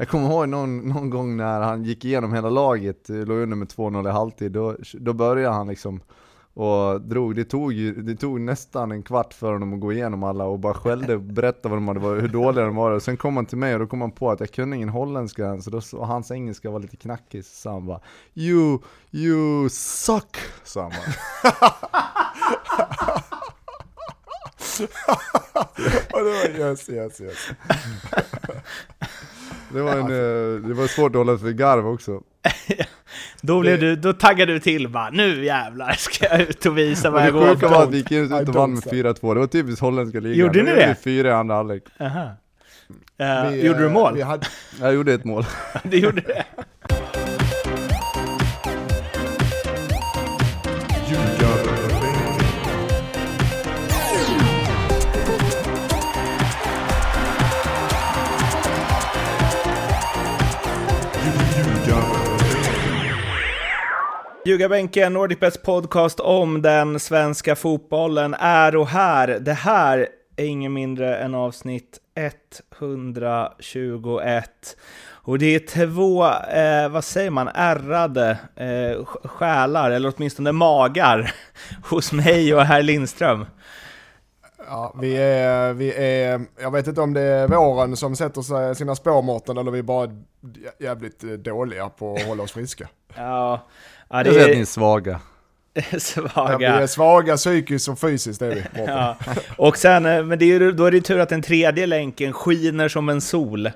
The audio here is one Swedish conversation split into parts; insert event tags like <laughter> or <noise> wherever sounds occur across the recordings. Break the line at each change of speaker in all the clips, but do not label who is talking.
Jag kommer ihåg någon, någon gång när han gick igenom hela laget, eh, låg under med 2-0 i halvtid, då, då började han liksom och drog, det tog, det tog nästan en kvart för honom att gå igenom alla och bara skällde och berättade vad de hade varit, hur dåliga de var. Och sen kom han till mig och då kom han på att jag kunde ingen holländska än, så då, och hans engelska var lite knackig, så han bara You, you suck, sa han bara. <laughs>
och det var yes, yes, yes. <laughs>
Det var, en, eh, det var svårt att hålla sig för garv också. <laughs>
Då, blev du, då taggade du till bara, nu jävlar ska jag ut och visa vad jag
det
går
sjuka var att
för.
vi gick ut och vann med 4-2, det var typiskt holländska ligan.
Gjorde ni det?
Fyra i andra halvlek.
Vi,
gjorde du
eh,
mål?
Hade,
Jag gjorde ett mål. <laughs>
du gjorde det? <laughs> Ljugarbänken, Nordicbets podcast om den svenska fotbollen är och här. Det här är ingen mindre än avsnitt 121. Och det är två, eh, vad säger man, ärrade eh, själar, eller åtminstone magar, <laughs> hos mig och herr Lindström.
ja, vi, är, vi är, jag vet inte om det är våren som sätter sig sina spår Mårten, eller vi är bara jävligt eh, dåliga på att hålla oss friska.
Ja, ja
Jag
det
säger att ni är
är <laughs>
svaga.
Ja, vi
svaga.
är svaga psykiskt och fysiskt är vi. <laughs>
Ja. Och sen, eh, men det är, då är det tur att den tredje länken skiner som en sol.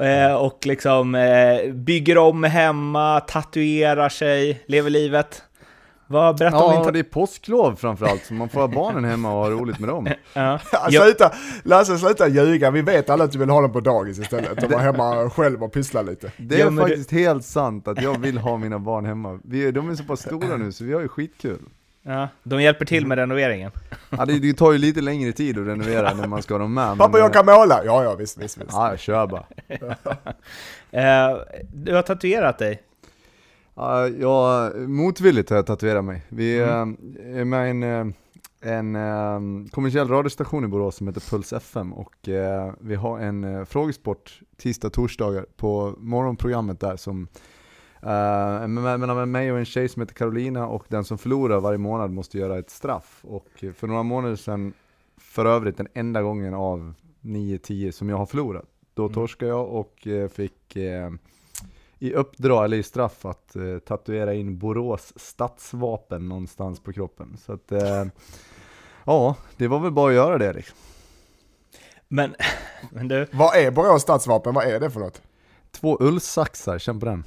Eh, och liksom eh, bygger om hemma, tatuerar sig, lever livet. Vad, berätta om
Ja,
din...
det är påsklov framförallt, så man får ha barnen hemma och ha roligt med dem. <laughs>
Ja.
Sluta, Lasse sluta ljuga, vi vet alla att du vill ha dem på dagis istället <laughs> och vara hemma själv och pyssla lite.
Det är
Ja,
faktiskt helt sant att jag vill ha mina barn hemma. Vi, de är så pass stora nu så vi har ju skitkul.
Ja, de hjälper till med renoveringen. <laughs>
Ja, det, det tar ju lite längre tid att renovera när man ska ha dem med. men,
Pappa jag
eh,
kan måla! Ja, ja visst, visst, visst.
Ja, kör bara.
Eh, du har tatuerat dig.
Jag, motvilligt har jag tatuerat mig. Vi eh, är med en, eh, en eh, kommersiell radiostation i Borås som heter Puls FM och vi har en frågesport tisdag torsdagar på morgonprogrammet där som me- mellan mig och en tjej som heter Carolina och den som förlorar varje månad måste göra ett straff. Och för några månader sedan, för övrigt den enda gången av 9-10 som jag har förlorat, då torskade jag och fick i uppdrag, eller i straff, att eh, tatuera in Borås stadsvapen någonstans på kroppen. Så att, eh, ja, det var väl bara att göra det liksom.
Men, <laughs> men du,
Vad är Borås stadsvapen? Vad är det för något?
Två ullsaxar, känn på den.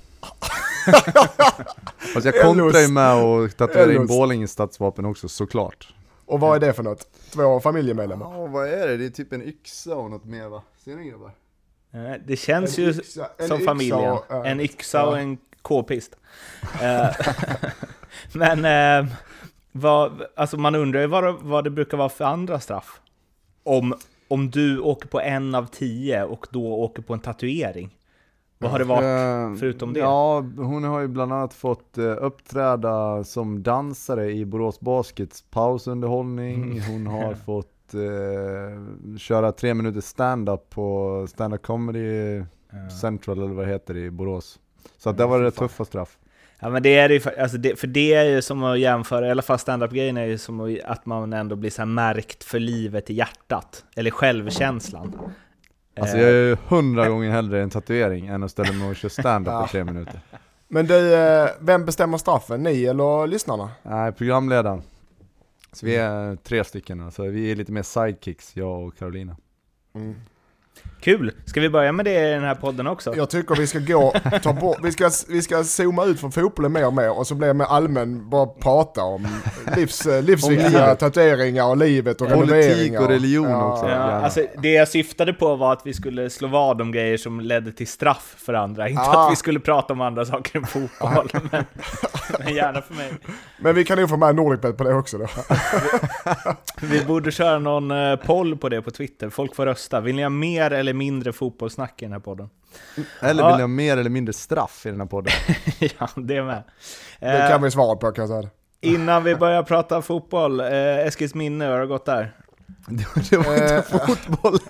Fast <laughs> jag kontrar ju med att tatuera in. Borlänges stadsvapen också, såklart.
Och vad är det för något? Två familjemedlemmar?
Ja, vad är det? Det är typ en yxa och något mer va? Ser ni grabbar?
Eh, det känns
En
ju
yxa-
som familjen.
och,
en yxa och
ja.
en k-pist. Eh, <laughs> men eh, vad, alltså man undrar ju vad, det- vad det brukar vara för andra straff. Om, om du åker på en av tio och då åker på en tatuering. Vad har det varit
Eh,
förutom det?
Ja, hon har ju bland annat fått eh, uppträda som dansare i Borås Baskets pausunderhållning. Hon har <laughs> fått eh, köra tre minuter stand-up på stand-up comedy central eller vad det heter i Borås. Så att det var det tuffa straff.
Ja men det är det ju, för- alltså det, för det är ju som att jämföra, i alla fall standup-grejen är ju som att- man ändå blir så här märkt för livet i hjärtat. Eller självkänslan.
Alltså
Eh,
jag är ju hundra gånger hellre en tatuering än att ställa mig och köra stand-up i tre minuter.
Men du, eh, vem bestämmer straffen? Ni eller lyssnarna?
Nej, programledaren. Så vi är tre stycken, alltså vi är lite mer sidekicks, jag och Carolina. Mm.
Kul! Ska vi börja med det i den här podden också?
Jag tycker vi ska gå, ta bort, vi ska, vi ska zooma ut från fotbollen mer och mer och så blir det mer allmän, bara prata om livs, <laughs> eh, livsviktiga tatueringar och livet och
Politik
renoveringar.
och religion också.
Ja, alltså, det jag syftade på var att vi skulle slå vad om grejer som ledde till straff för andra, inte
Ah.
att vi skulle prata om andra saker än fotboll. <laughs> Men, men gärna för mig.
Men vi kan nog få med Nordicbet på det också då.
Vi borde köra någon eh, poll på det på Twitter, folk får rösta. Vill ni ha mer eller mindre fotbollssnack i den här podden?
Eller vill ni ha mer eller mindre straff i den här podden? <laughs>
ja, det med.
Det
Eh,
kan vi svara på kan jag säga.
Innan vi börjar prata fotboll, eh, Eskils minne, hur har det gått där? <laughs>
Det var inte
Eh,
fotboll! <laughs>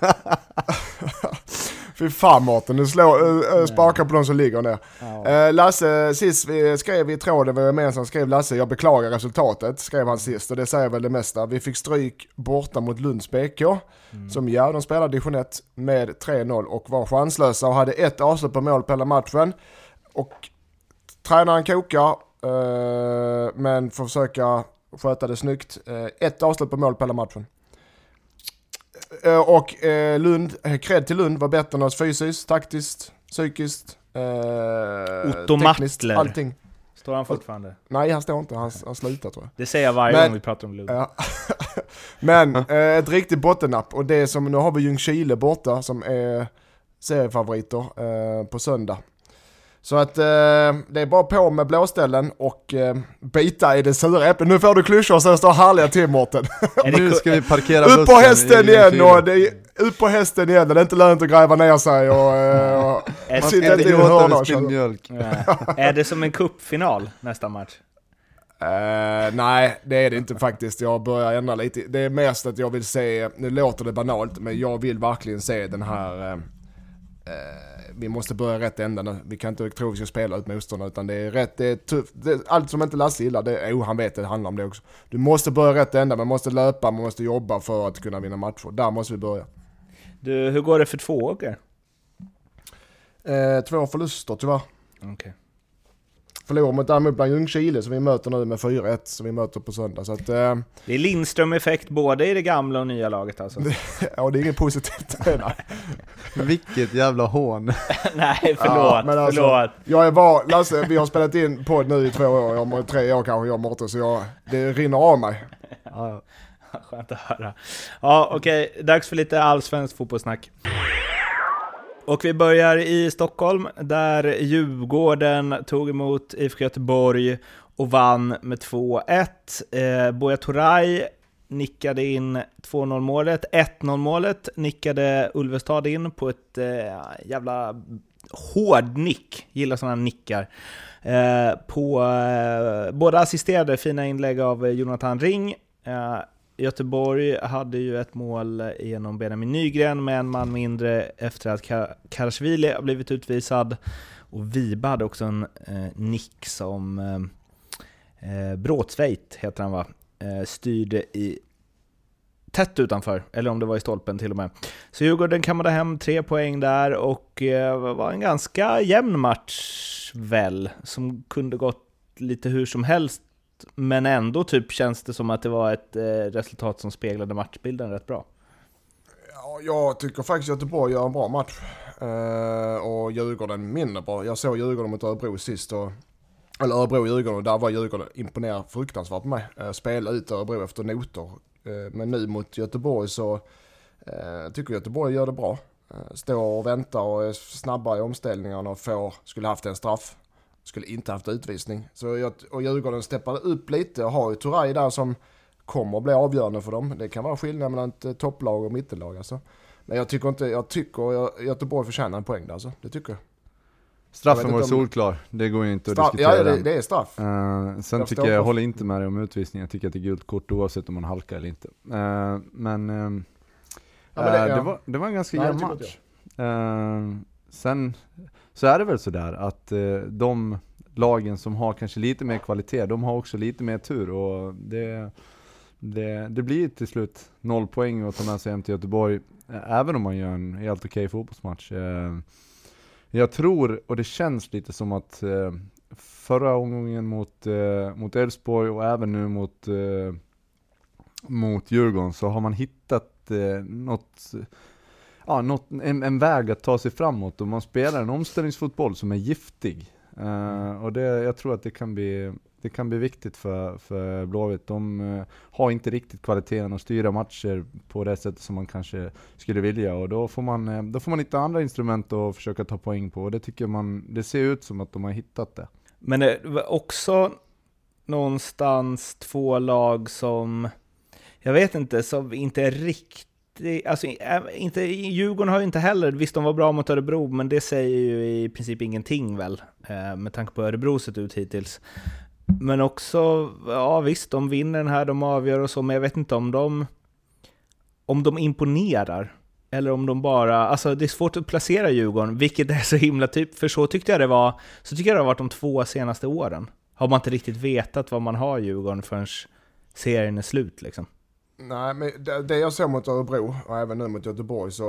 Fy fan Mårten, du slår, uh, spakar på de som ligger ner.
Ja.
Eh, Lasse, sist vi skrev i tråden, vi var gemensamt skrev Lasse, jag beklagar resultatet, skrev han sist och det säger väl det mesta. Vi fick stryk borta mot Lunds BK, som ja, de spelade division 1 med 3-0 och var chanslösa och hade ett avslut på mål på hela matchen. Och tränaren kokar, eh, men får försöka sköta det snyggt. Eh, ett avslut på mål på hela matchen. Eh, och eh, Lund, eh, cred till Lund, var bättre än oss fysiskt, taktiskt, psykiskt, eh,
Otto
tekniskt,
Mattler.
allting.
Står han fortfarande?
Nej, han står inte, han har slutat tror jag.
Det säger jag varje
Men-
gång vi pratar om Lund.
Ja. <laughs> Men eh, ett riktigt bottennapp och det som, nu har vi Ljungskile borta som är seriefavoriter eh, på söndag. Så att eh, det är bara på med blåställen och eh, bita i det sura äpplet. Nu får du klyschor så det står härliga till Mårten.
Nu ska vi parkera
Upp på hästen
i
igen och det är, upp på hästen igen. Det är inte lönt att gräva ner sig och... Eh,
Man
Sitter
ska
inte i
gråta
hörna
över
och
spilld
köra.
mjölk.
Ja. är det som en cupfinal nästa match?
Eh, nej, det är det inte faktiskt. Jag börjar ändra lite. Det är mest att jag vill se, nu låter det banalt, men jag vill verkligen se den här... Eh, eh, vi måste börja rätt ända. Vi kan inte tro att vi ska spela ut motståndarna, utan det är rätt, det är tufft. Det, allt som inte Lasse gillar, det, jo han vet det handlar om det också. Du måste börja rätt ända, man måste löpa, man måste jobba för att kunna vinna matcher. Där måste vi börja.
Du, hur går det för Tvååker?
Eh, två förluster tyvärr.
Okej.
Förlorar mot däremot bland Ljungskile som vi möter nu med 4-1 som vi möter på söndag. Så att, eh,
Det är Lindström-effekt både i det gamla och nya laget alltså. <laughs>
ja det är inget positivt.
Vilket jävla hån. <laughs>
Nej, förlåt,
Ja, men alltså-
förlåt.
Jag är var, Lasse, vi har spelat in podd nu i två år, jag, tre år kanske jag och Mårten, så jag, det rinner av mig. <laughs>
Ja,
Skönt att höra. Ja, okej, dags för lite allsvensk fotbollssnack. Och vi börjar i Stockholm, där Djurgården tog emot IFK Göteborg och vann med 2-1. Eh, Buya Turay nickade in 2-0 målet. 1-0 målet nickade Ulvestad in på ett eh, jävla hård nick. Gillar sådana nickar. Eh, på eh, båda assisterade fina inlägg av Jonathan Ring. Eh, Göteborg hade ju ett mål genom Benjamin Nygren med en man mindre efter att Ka- Karasvili har blivit utvisad. Och Viba hade också en eh, nick som eh, eh, Bråtsveit, heter han va, eh, styrde i tätt utanför, eller om det var i stolpen till och med. Så Djurgården kammade hem tre poäng där och eh, var en ganska jämn match väl, som kunde gått lite hur som helst men ändå typ känns det som att det var ett eh, resultat som speglade matchbilden rätt bra.
Ja, jag tycker faktiskt Göteborg gör en bra match. Eh, och Djurgården mindre bra. Jag såg Djurgården mot Örebro sist och eller Örebro-Djurgården och där var Djurgården imponerad fruktansvärt på mig. Uh, spela ut Örebro efter noter. Eh, men nu mot Göteborg så uh, tycker Göteborg gör det bra. Eh, står och väntar och är snabba i omställningarna och får, skulle haft en straff. Skulle inte haft utvisning. Så jag, och Djurgården steppade upp lite och har ju Turay där som kommer att bli avgörande för dem. Det kan vara skillnad mellan ett eh, topplag och mittenlag alltså. Men jag tycker inte, jag tycker jag, Göteborg förtjänar en poäng där alltså. Det tycker jag.
Straffen var
om-
solklar, det går ju inte att
Straff,
diskutera
ja, det, det är straff.
Eh, sen
Jag
tycker jag, jag håller inte med dig om utvisningen, jag tycker att det är gult kort oavsett om man halkar eller inte. Eh, men, ehm,
Ja, men det- ja.
det, var, det var en ganska jämn match. Eh, sen så är det väl sådär att eh, de lagen som har kanske lite mer kvalitet, de har också lite mer tur och det, det, det blir till slut noll poäng att ta med sig hem till Göteborg, även om man gör en helt okej fotbollsmatch. Eh, jag tror, och det känns lite som att eh, förra omgången mot, mot Elfsborg och även nu mot, mot Djurgården så har man hittat något, ja, något, en, en väg att ta sig framåt och man spelar en omställningsfotboll som är giftig. Eh, och det, jag tror att det kan bli, det kan bli viktigt för, för Blåvitt. De eh, har inte riktigt kvaliteten att styra matcher på det sättet som man kanske skulle vilja och då får man, eh, då får man hitta andra instrument att försöka ta poäng på och det tycker man, det ser ut som att de har hittat det.
Men det var också någonstans två lag som, jag vet inte, som inte är riktigt Alltså, inte, Djurgården har ju inte heller, visst de var bra mot Örebro, men det säger ju i princip ingenting väl, eh, med tanke på hur Örebro sett ut hittills. Men också, ja visst, de vinner den här, de avgör och så, men jag vet inte om de, om de imponerar. eller om de bara... Alltså det är svårt att placera Djurgården, vilket är så himla typ, för så tyckte jag det var, så tycker jag det har varit de två senaste åren. Har man inte riktigt vetat vad man har Djurgården förrän serien är slut liksom.
Nej, men det, det jag såg mot Örebro och även nu mot Göteborg så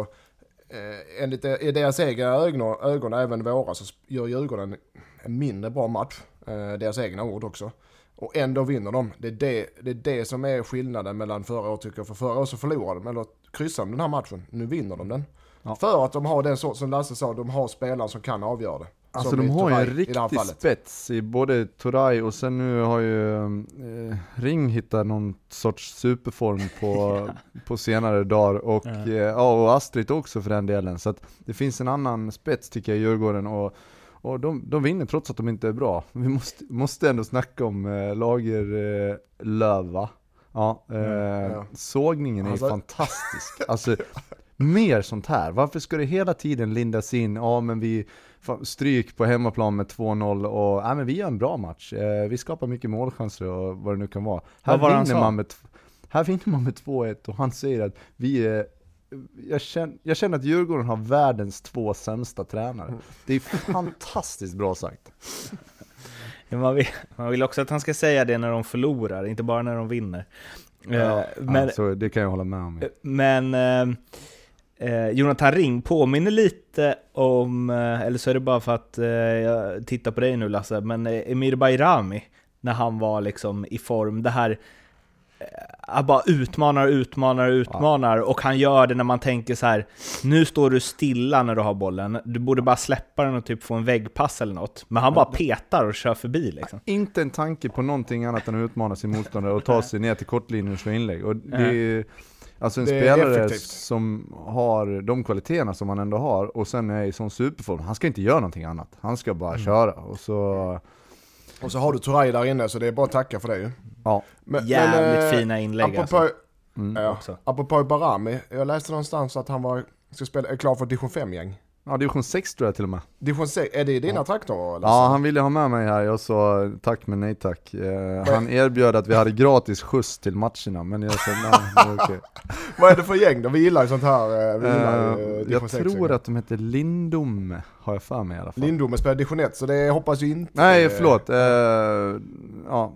eh, enligt det, i deras egna ögon, ögon, även våra, så gör Djurgården en mindre bra match. Eh, deras egna ord också. Och ändå vinner de. Det är det, det är det som är skillnaden mellan förra året tycker jag. För förra året så förlorade de, eller kryssade de den här matchen. Nu vinner de den.
Ja.
För att de har den sort som Lasse sa, de har spelare som kan avgöra det.
Alltså de har ju en riktig spets i både Turay och sen nu har ju eh, Ring hittat någon sorts superform på, <laughs> på senare dagar och,
Ja.
eh, ja, och Astrid också för den delen. Så det finns en annan spets tycker jag i Djurgården och, och de, de vinner trots att de inte är bra. Vi måste, måste ändå snacka om eh, Lager eh, Löva. Ja, eh,
ja.
sågningen är
Alltså-
fantastisk. Alltså, mer sånt här. Varför ska det hela tiden lindas in, ja men vi stryk på hemmaplan med 2-0 och, ja men vi gör en bra match. Eh, vi skapar mycket målchanser och vad det nu kan vara. Här
var
vinner, man med, här vinner man med 2-1 och han säger att vi är jag känner, jag känner att Djurgården har världens två sämsta tränare. Det är fantastiskt bra sagt. <laughs>
Ja, Man vill, man vill också att han ska säga det när de förlorar, inte bara när de vinner.
Ja.
Eh, men,
alltså, det kan jag hålla med om.
men eh, eh, Jonathan Ring påminner lite om, eh, eller så är det bara för att eh, jag tittar på dig nu Lasse, men eh, Emir Bayrami, när han var liksom i form, det här eh, han bara utmanar, utmanar, utmanar och han gör det när man tänker så här nu står du stilla när du har bollen, du borde bara släppa den och typ få en väggpass eller något. Men han bara petar och kör förbi liksom.
Inte en tanke på någonting annat än att utmana sin motståndare och ta sig ner till kortlinjen och slå inlägg. Och det är, alltså en
Det
spelare som har de kvaliteterna som han ändå har och sen är i sån superform, han ska inte göra någonting annat. Han ska bara
Mm.
köra och så,
Och så har du Turay där inne så det är bara att tacka för det ju.
ja.
Men,
Jävligt
men, eh,
fina inlägg
Apropå,
alltså.
Mm.
ja, apropå Barami, jag läste någonstans att han var, ska spela, är klar för division 5-gäng.
Ja, division 6 tror jag till och med.
Division 6, är det dina trakter eller?
Ja, han ville ha med mig här, jag sa tack men nej tack. Eh, han erbjöd att vi hade gratis skjuts till matcherna, men jag sa nej, okej. <laughs>
Vad är det för gäng då? Vi gillar ju sånt här, eh, vi gillar
Eh,
eh,
jag
6
tror att de heter Lindome, har jag för mig i alla fall.
Lindome spelar division 1 så det hoppas ju inte...
Nej,
eh,
förlåt. Eh, ja,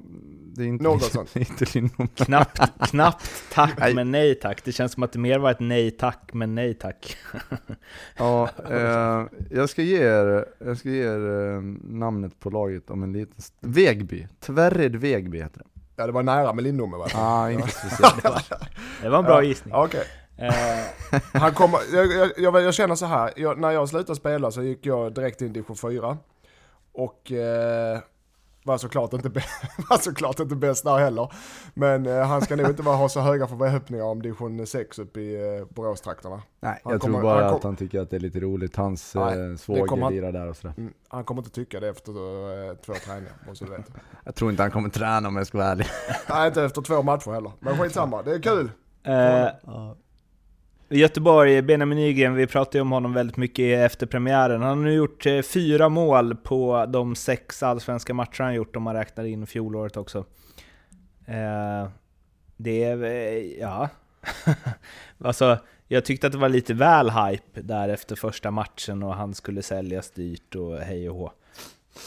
det är inte,
Något sånt.
det inte.
Knappt, knappt tack
Nej.
men nej tack. Det känns som att det mer var ett nej tack men nej tack. <laughs>
Ja, eh, jag ska ge er, jag ska ge er eh, namnet på laget om en liten st- Vegby, Tvärred Vegby heter det.
Ja det var nära med Lindome va?
Ah, <laughs> inte speciellt. <laughs>
Det var en bra
Ja,
gissning.
Okej.
Eh,
Han kommer, jag, jag, jag, jag känner så här, jag, när jag slutade spela så gick jag direkt in i division 4. Och eh, var, såklart inte <laughs> var såklart inte bäst där heller. Men eh, han ska nog inte vara, ha så höga förväntningar om division 6 uppe i eh, Boråstrakterna.
Nej,
Han
jag
kommer-
tror bara
han kom-
att han tycker att det är lite roligt. Hans
Nej,
eh, svåger lirar där och sådär.
Mm, han kommer inte tycka det efter eh, två träningar, måste du veta. <laughs>
Jag tror inte han kommer träna om jag ska vara ärlig.
Nej, inte efter två matcher heller. Men skitsamma, det är kul.
eh, Göteborg, Benjamin Nygren, vi pratade ju om honom väldigt mycket efter premiären. Han har nu gjort eh, fyra mål på de sex allsvenska matcher han gjort om man räknar in fjolåret också. Eh, det är, eh, ja. <laughs> alltså, jag tyckte att det var lite väl hype där efter första matchen och han skulle säljas dyrt och hej och hå.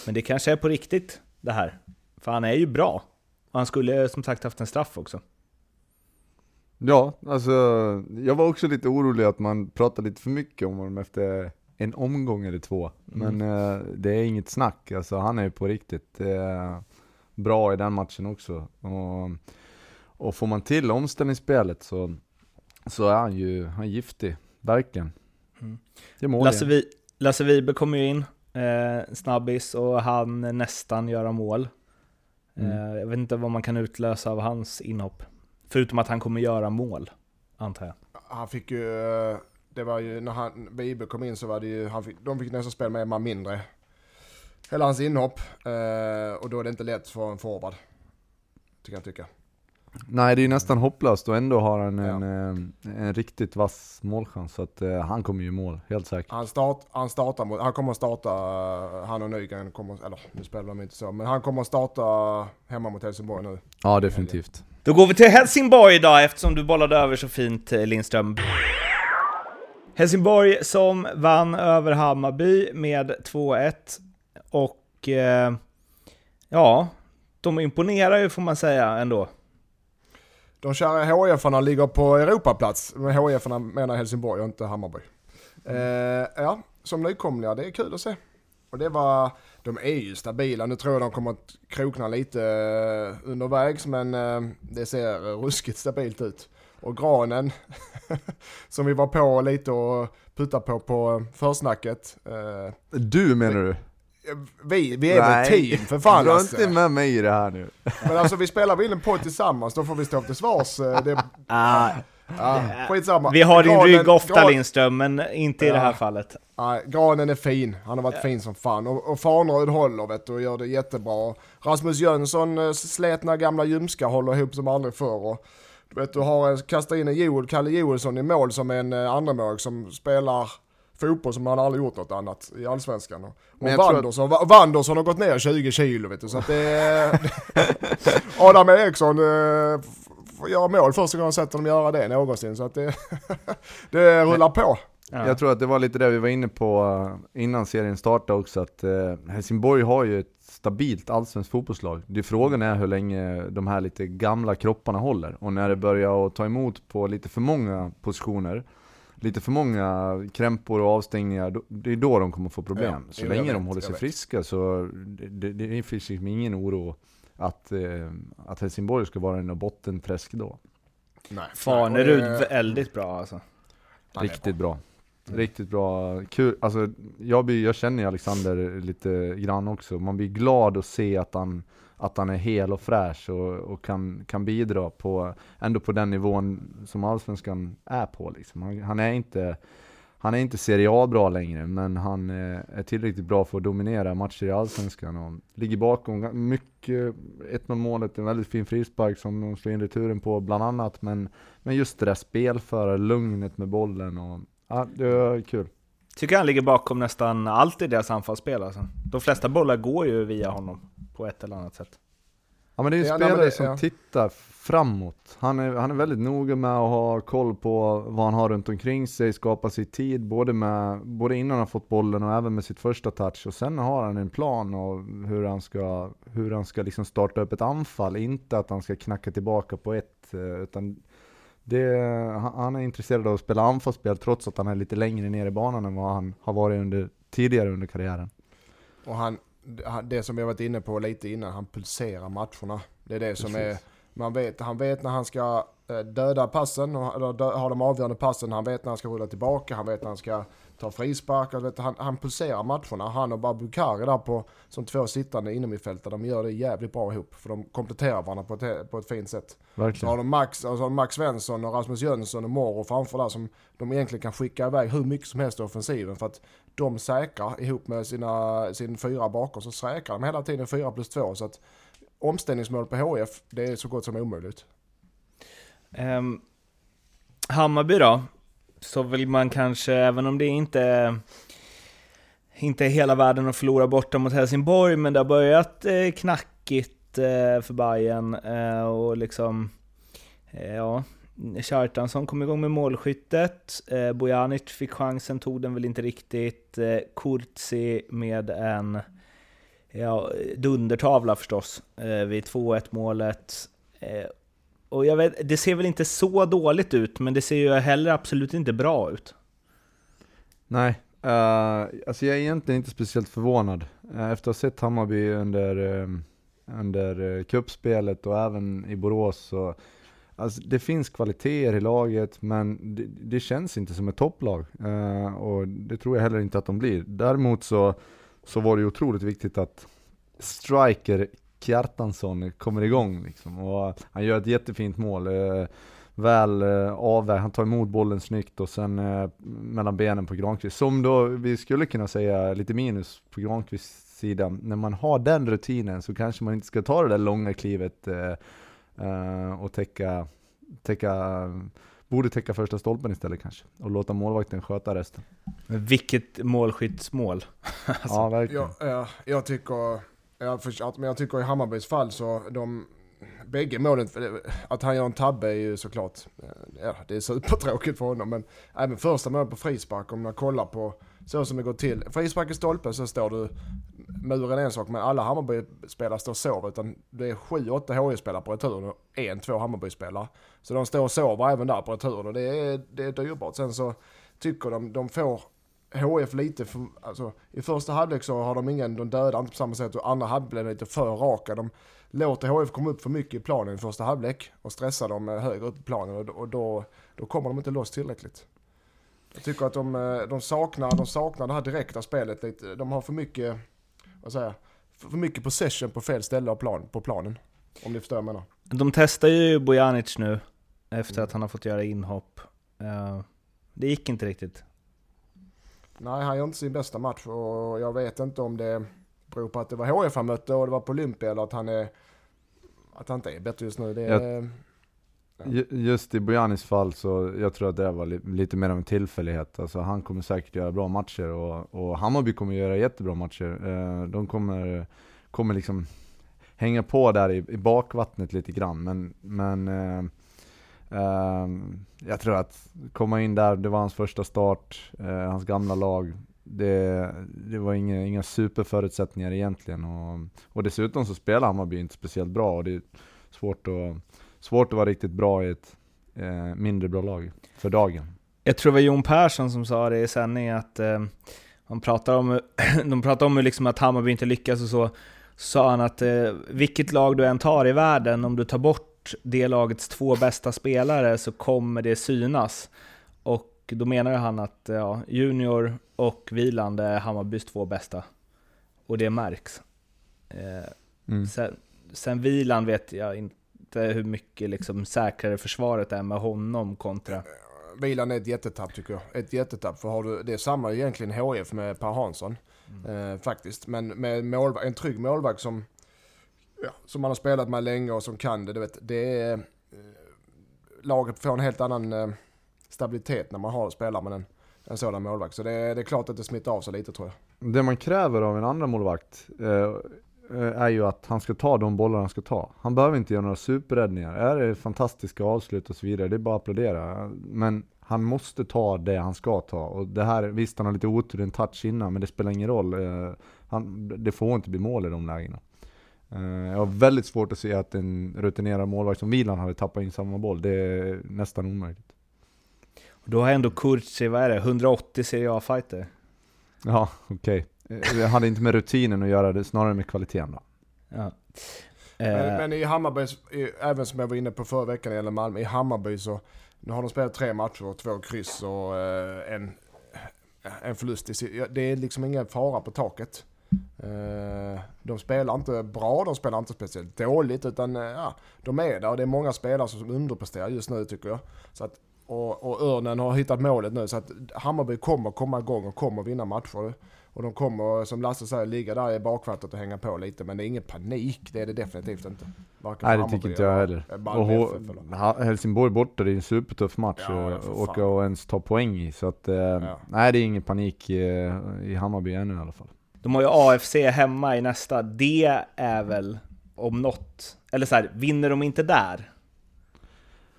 Men det kanske är på riktigt det här. För han är ju bra. Och han skulle eh, som sagt haft en straff också.
Ja, alltså jag var också lite orolig att man pratade lite för mycket om honom efter en omgång eller två. Men eh, det är inget snack, alltså han är ju på riktigt eh, bra i den matchen också. Och, och får man till omställningsspelet så, så är han ju han är giftig, verkligen.
Mm.
Det mål
Lasse. Vi, Lasse Vibe kommer ju in, eh, snabbis, och han nästan göra mål.
Mm.
Eh, jag vet inte vad man kan utlösa av hans inhopp. Förutom att han kommer göra mål, antar jag.
Han fick ju, eh, det var ju när han, Vibe kom in så var det ju, han fick, de fick nästan spela med en man mindre. Hela hans inhopp, eh, och då är det inte lätt för en forward. Tycker jag tycka.
Nej det är ju nästan hopplöst och ändå har han
Ja.
en, eh, en riktigt vass målchans. Så att eh, han kommer ju i mål, helt säkert.
Han, start, han startar mot, han kommer att starta, han och Nygren kommer, eller nu spelar de inte så, men han kommer att starta hemma mot Helsingborg nu.
Ja definitivt.
Då går vi till Helsingborg idag eftersom du bollade över så fint eh, Lindström. Helsingborg som vann över Hammarby med 2-1 och eh, ja, de imponerar ju får man säga ändå.
De kära HIF-arna ligger på Europaplats. Med HIF-arna menar Helsingborg och inte Hammarby. Eh, ja, som nykomlingar, det är kul att se. Och det var, de är ju stabila. Nu tror jag de kommer att krokna lite eh, undervägs men eh, det ser ruskigt stabilt ut. Och Granen, <laughs> som vi var på lite och puttade på på försnacket. Eh,
Du menar du?
vi, vi är väl ett team för fan
Dra
Lasse.
inte med mig i det här nu.
Men alltså vi spelar vi in en podd tillsammans, då får vi stå till svars. Det, <laughs>
Ah,
ja, skitsamma.
vi har din
Granen-
rygg ofta
Gran-
Lindström, men inte i det här
Ja.
fallet.
Nej, granen är fin. Han har varit fin som fan. Och, och Farnerud håller vet du, och gör det jättebra. Rasmus Jönsson, eh, slätna gamla ljumskar, håller ihop som aldrig förr. Och, du vet, du har kastat in en Joel, Kalle Joelsson i mål som en eh, andremål som spelar fotboll som han aldrig gjort något annat i Allsvenskan. Och, Wanderson, Va- Wanderson har gått ner 20 kilo vet du, så att det är... <laughs> Adam Eriksson eh, göra mål första gången jag sett honom göra det någonsin, så att det, <laughs> det rullar på.
Ja.
Jag tror att det var lite det vi var inne på eh, innan serien startade också, att eh, Helsingborg har ju ett stabilt allsvenskt fotbollslag. Det frågan är hur länge de här lite gamla kropparna håller, och när det börjar att ta emot på lite för många positioner, lite för många krämpor och avstängningar, då, det är då de kommer få problem.
Ja,
så länge
vet,
de håller sig friska så det, det, det finns liksom ingen oro att, eh, att Helsingborg ska vara i något bottenträsk då.
Nej,
Fanerud,
det-
väldigt bra alltså.
är
Riktigt bra. Riktigt bra. Kul. Alltså, jag, blir, jag känner Alexander lite grann också. Man blir glad att se att han, att han är hel och fräsch och, och kan, kan bidra på, ändå på den nivån som Allsvenskan är på. Liksom. Han, han är inte han är inte Serie A bra längre, men han eh, är tillräckligt bra för att dominera matcher i Allsvenskan och ligger bakom mycket, 1-0 målet, en väldigt fin frispark som de slår in returen på bland annat, men, men just det där spelföra, lugnet med bollen och ja, det är kul.
Tycker han ligger bakom nästan allt i deras anfallsspel alltså. De flesta bollar går ju via honom på ett eller annat sätt.
Ja men det är en
Ja,
spelare
det-
som
ja.
tittar framåt. Han är, han är väldigt noga med att ha koll på vad han har runt omkring sig, skapa sig tid, både, med, både innan han har fått bollen och även med sitt första touch. Och sen har han en plan av hur han ska, hur han ska liksom starta upp ett anfall, inte att han ska knacka tillbaka på ett, eh, utan det, han han är intresserad av att spela anfallsspel trots att han är lite längre ner i banan än vad han har varit under, tidigare under karriären.
Och han, det som har varit inne på lite innan, han pulserar matcherna. Det är det som är,
Precis.
man vet, han vet när han ska eh, döda passen, och- eller ha de avgörande passen, han vet när han ska rulla tillbaka, han vet när han ska ta frispark, och vet, han, han pulserar matcherna. Han och Babukari där på, som två sittande innermittfältare, de gör det jävligt bra ihop, för de kompletterar varandra på ett, på ett fint sätt. Så
Verkligen.
har de Max, alltså Max Svensson och Rasmus Jönsson och Moro framför där som de egentligen kan skicka iväg hur mycket som helst i offensiven för att de säkrar ihop med sina, sin fyra bakom så säkrar de hela tiden fyra plus två så att omställningsmål på HF det är så gott som omöjligt.
Um, Hammarby då? Så vill man kanske, även om det inte, inte är hela världen att förlora borta mot Helsingborg, men det har börjat eh, knackigt eh, för Bayern eh, och liksom, ja, Kjartansson kom igång med målskyttet, eh, Bojanic fick chansen, tog den väl inte riktigt, eh, Kurtzi med en ja, dundertavla förstås, eh, vid 2-1 målet. Eh, och jag vet, det ser väl inte så dåligt ut, men det ser ju heller absolut inte bra ut.
Nej, uh, alltså jag är egentligen inte speciellt förvånad. Eh, efter att ha sett Hammarby under, eh, under eh, uh, kuppspelet och även i Borås så Alltså det finns kvaliteter i laget, men det, det känns inte som ett topplag. Eh, och det tror jag heller inte att de blir. Däremot så, så var det ju otroligt viktigt att striker Kjartansson kommer igång liksom. Och eh, han gör ett jättefint mål. Eh, väl eh, avvägt, han tar emot bollen snyggt och sen eh, mellan benen på Granqvist. Som då vi skulle kunna säga lite minus på Granqvists sida. När man har den rutinen så kanske man inte ska ta det där långa klivet eh, eh, eh, och täcka, täcka, borde täcka första stolpen istället kanske. Och låta målvakten sköta resten.
Men vilket målskyttsmål! <laughs>
ja, verkligen.
Jag, jag, jag tycker, jag, för, men jag tycker i Hammarbys fall så de, bägge målen, att han gör en tabbe är ju såklart, eh, ja det är supertråkigt för honom. Men även första målet på frispark, om man kollar på så som det går till. Frispark i stolpen så står du, muren är en sak, men alla Hammarby-spelare står och sover. Utan det är 7-8 HIF-spelare på returen och en, två Hammarby-spelare. Så de står och sover även där på returen och det är, det är dyrbart. Sen så tycker de, de får HF lite för, alltså i första halvlek så har de ingen, de dödar inte på samma sätt och andra halvlek blir lite för raka. De låter HF komma upp för mycket i planen i första halvlek och stressar dem eh, högre upp i planen och, och då, då kommer de inte loss tillräckligt. Jag tycker att de, eh, de, saknar, de saknar det här direkta spelet lite. De har för mycket, vad säger jag, för mycket possession på fel ställe av plan, på planen. Om ni förstår vad jag menar.
De testar ju Bojanic nu, efter mm. att han har fått göra inhopp. Uh, det gick inte riktigt.
Nej, han gör inte sin bästa match och jag vet inte om det beror på att det var HF han mötte och det var på Olympia eller att han är att han inte är bättre just nu. Det är,
ja. Just i Bojanis fall så jag tror att det var lite mer av en tillfällighet. Alltså han kommer säkert göra bra matcher och, och Hammarby kommer göra jättebra matcher. Eh, de kommer, kommer liksom hänga på där i, i bakvattnet lite grann. Men, men eh, eh, jag tror att komma in där, det var hans första start, eh, hans gamla lag. Det, det var inga, inga superförutsättningar egentligen. Och, och dessutom så spelar Hammarby inte speciellt bra och det är svårt att, svårt att vara riktigt bra i ett eh, mindre bra lag för dagen.
Jag tror det var Jon Persson som sa det i sändning att eh, man pratar om, <clears throat> de pratar om liksom att Hammarby inte lyckas och så, sa han att eh, vilket lag du än tar i världen, om du tar bort det lagets två bästa spelare så kommer det synas. Och då menar han att ja, Junior och Viland är Hammarbys två bästa. Och det märks. Eh, mm. sen, sen Viland vet jag inte hur mycket liksom säkrare försvaret är med honom kontra...
Viland är ett jättetapp tycker jag. Ett jättetapp. För har du, det är samma egentligen HF med Per Hansson. Mm. Eh, faktiskt. Men med målvakt, en trygg målvakt som ja, som man har spelat med länge och som kan det. Du vet, det är, eh, laget får en helt annan eh, stabilitet när man har spelar med en, en sådan målvakt. Så det, det är klart att det smittar av sig lite tror
jag. Det man kräver av en andra målvakt eh, är ju att han ska ta de bollar han ska ta. Han behöver inte göra några superräddningar. Är det fantastiska avslut och så vidare, det är bara att applådera. Men han måste ta det han ska ta. Och det här, visst han har lite otur, en touch innan, men det spelar ingen roll. Eh, han, det får inte bli mål i de lägena. Eh, jag har väldigt svårt att se att en rutinerad målvakt som Milan hade tappat in samma boll. Det är nästan omöjligt.
då har ändå Kurci, vad är det, 180 Serie A-fighter?
Ja, okej. Okay. Det hade inte med rutinen att göra, det snarare med kvaliteten då.
Ja.
Men, eh. men, i Hammarby, även som jag var inne på förra veckan gäller Malmö, i Hammarby så nu har de spelat tre matcher, två kryss och eh, en, en förlust. Det är liksom ingen fara på taket. Eh, de spelar inte bra, de spelar inte speciellt dåligt utan eh, ja, de är där och det är många spelare som underpresterar just nu tycker jag. Så att, och, och Örnen har hittat målet nu så att Hammarby kommer komma igång och kommer vinna matcher. Och de kommer, som Lasse säger, ligga där i bakvattnet och hänga på lite. Men det är ingen panik, det är det definitivt inte.
Varken Nej det tycker inte jag heller. Och Helsingborg borta, det är en supertuff match ja, att åka och ens ta poäng i. Så att, eh, ja. nej det är ingen panik i, i Hammarby ännu i alla fall.
De har ju AFC hemma i nästa. Det är väl om något, eller så här, vinner de inte där,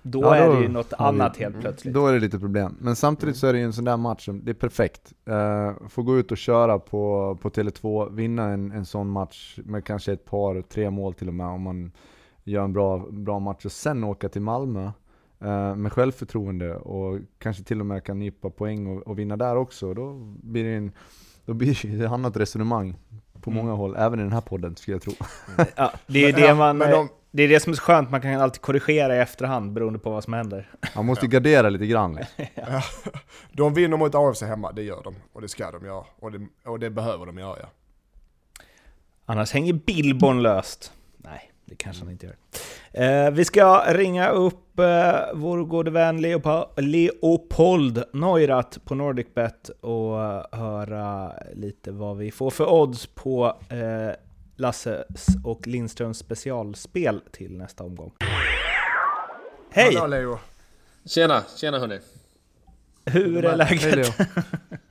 då, ja, då är det ju något annat vi, helt plötsligt.
Då är det lite problem. Men samtidigt så är det ju en sån där match som, det är perfekt. Uh, få gå ut och köra på, på Tele2, vinna en, en sån match med kanske ett par, tre mål till och med om man gör en bra, bra match och sen åka till Malmö uh, med självförtroende och kanske till och med kan nypa poäng och, och vinna där också. Då blir det en då blir det ett annat resonemang på mm. många håll, även i den här podden skulle jag tro.
Ja, det är det man... De, det är det som är skönt, man kan alltid korrigera i efterhand beroende på vad som händer.
Man måste gardera lite grann. <laughs>
ja. De vinner mot AFC hemma, det gör de. Och det ska de göra. Och det, och det behöver de göra, ja.
Annars hänger Billborn löst. Nej det kanske han inte gör. Eh, vi ska ringa upp eh, vår gode vän Leopold Neurath på NordicBet och höra lite vad vi får för odds på eh, Lasses och Lindströms specialspel till nästa omgång. Hej!
Hallå Leo!
Tjena, tjena hörni!
Hur är läget?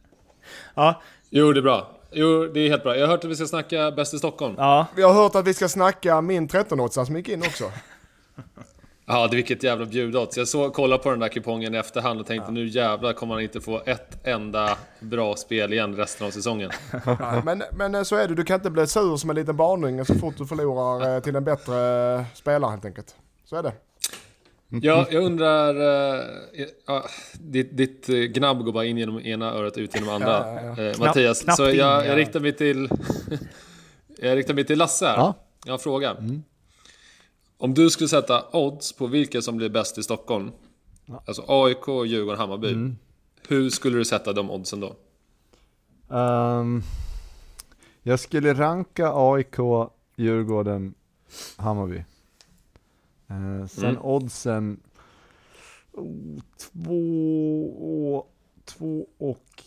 <laughs>
ja. Jo, det är bra. jo, det är helt bra. Jag har hört att vi ska snacka bäst i Stockholm.
Ja,
Vi har hört att vi ska snacka min 13-åtsare som gick in också. <laughs>
Ja, det vilket jävla bjudodds. Jag såg, kollade på den där kupongen i efterhand och tänkte nu jävlar kommer han inte få ett enda bra spel igen resten av säsongen. <laughs>
Nej, men, men eh, så är det, du kan inte bli sur som en liten barnunge så fort du förlorar eh, till en bättre eh, spelare helt enkelt. Så är det.
Ja, jag undrar... eh, ja, ditt, ditt gnabb går bara in genom ena örat ut genom andra.
Ja, ja,
Eh, Mattias,
knappt
så jag,
ja.
jag riktar mig till... <laughs> jag riktar mig till Lasse här.
Ja.
Jag har en fråga. Om du skulle sätta odds på vilka som blir bäst i Stockholm, alltså AIK, Djurgården, Hammarby. Hur skulle du sätta de oddsen då?
Ehm, jag skulle ranka AIK, Djurgården, Hammarby. Eh, sen
Mm.
oddsen, oh, två, och, två och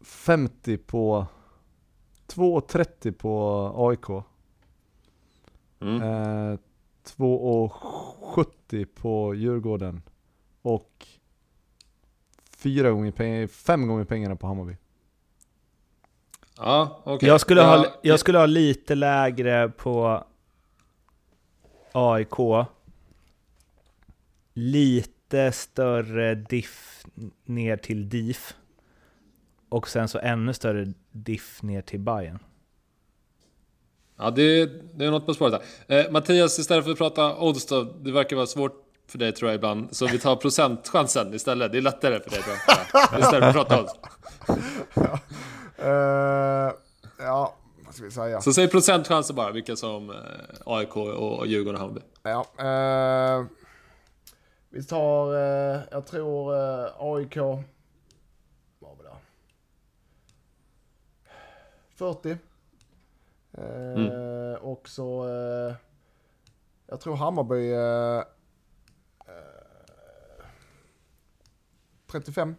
50 på, 2,30 på AIK.
Mm.
Eh, 2,70 på Djurgården. Och fyra gånger pengar, fem gånger pengarna på Hammarby.
Ja, okej.
jag, skulle
Ja,
ha, jag skulle ha lite lägre på AIK. Lite större diff ner till DIF. Och sen så ännu större diff ner till Bayern.
Ja, det, det är något på spåret där. Eh, Mattias, istället för att prata odds då, det verkar vara svårt för dig tror jag ibland, så vi tar procentchansen istället. Det är lättare för dig tror jag. <laughs> Istället för att prata odds.
Eh, ja, vad ska vi säga?
Så säg procentchanser bara, vilka som eh, AIK och Djurgården och Hammarby.
Ja, eh, vi tar, eh, jag tror AIK, vad var det där? 40. Eh, Och så, eh, jag tror Hammarby eh, eh, 35.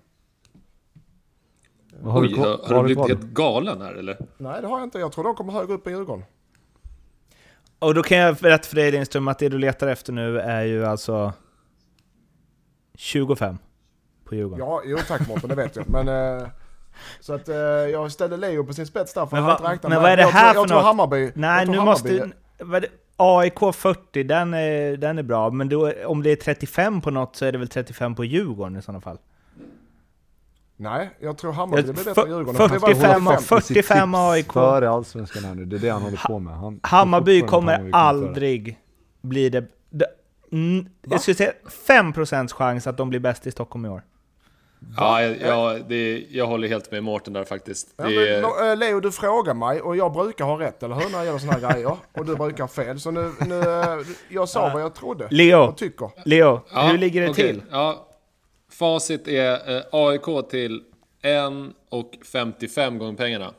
Vad har
Oj,
du
har, har du blivit helt galen här eller?
Nej det har jag inte, jag tror de kommer högre upp än Djurgården.
Och då kan jag berätta för dig Lindström att det du letar efter nu är ju alltså 25 på Djurgården.
Ja, jo tack Mårten, det vet jag. Men, eh, så att eh, jag ställde Leo på sin spets där för
Men
han
va-
inte räknat
men vad är det
jag
här
tror,
för
jag tror
något?
Hammarby,
Nej,
tror
nu
Hammarby,
måste... vad är det? AIK 40, den är, den är bra, men då, om det är 35 på något så är det väl 35 på Djurgården i sådana fall?
Nej, jag tror Hammarby blir bättre än Djurgården.
För-
Det var
45
45.
och 45 AIK.
Före allsvenskan här nu, det är det han håller på med. Han,
Hammarby kommer
Hammarby
aldrig bli det... det mm, jag skulle säga 5% chans att de blir bäst i Stockholm i år.
Ja, jag, jag, det, jag håller helt med Mårten där faktiskt.
Ja,
Det,
men, eh, Leo, du frågar mig och jag brukar ha rätt, eller hur? När det gäller såna här grejer. Och du brukar ha fel. Så nu, nu eh, jag sa vad jag trodde
Leo,
och tycker.
Leo,
Ja,
hur ligger det
okej.
till?
Ja, facit är eh, AIK till 1 och 55 gånger pengarna.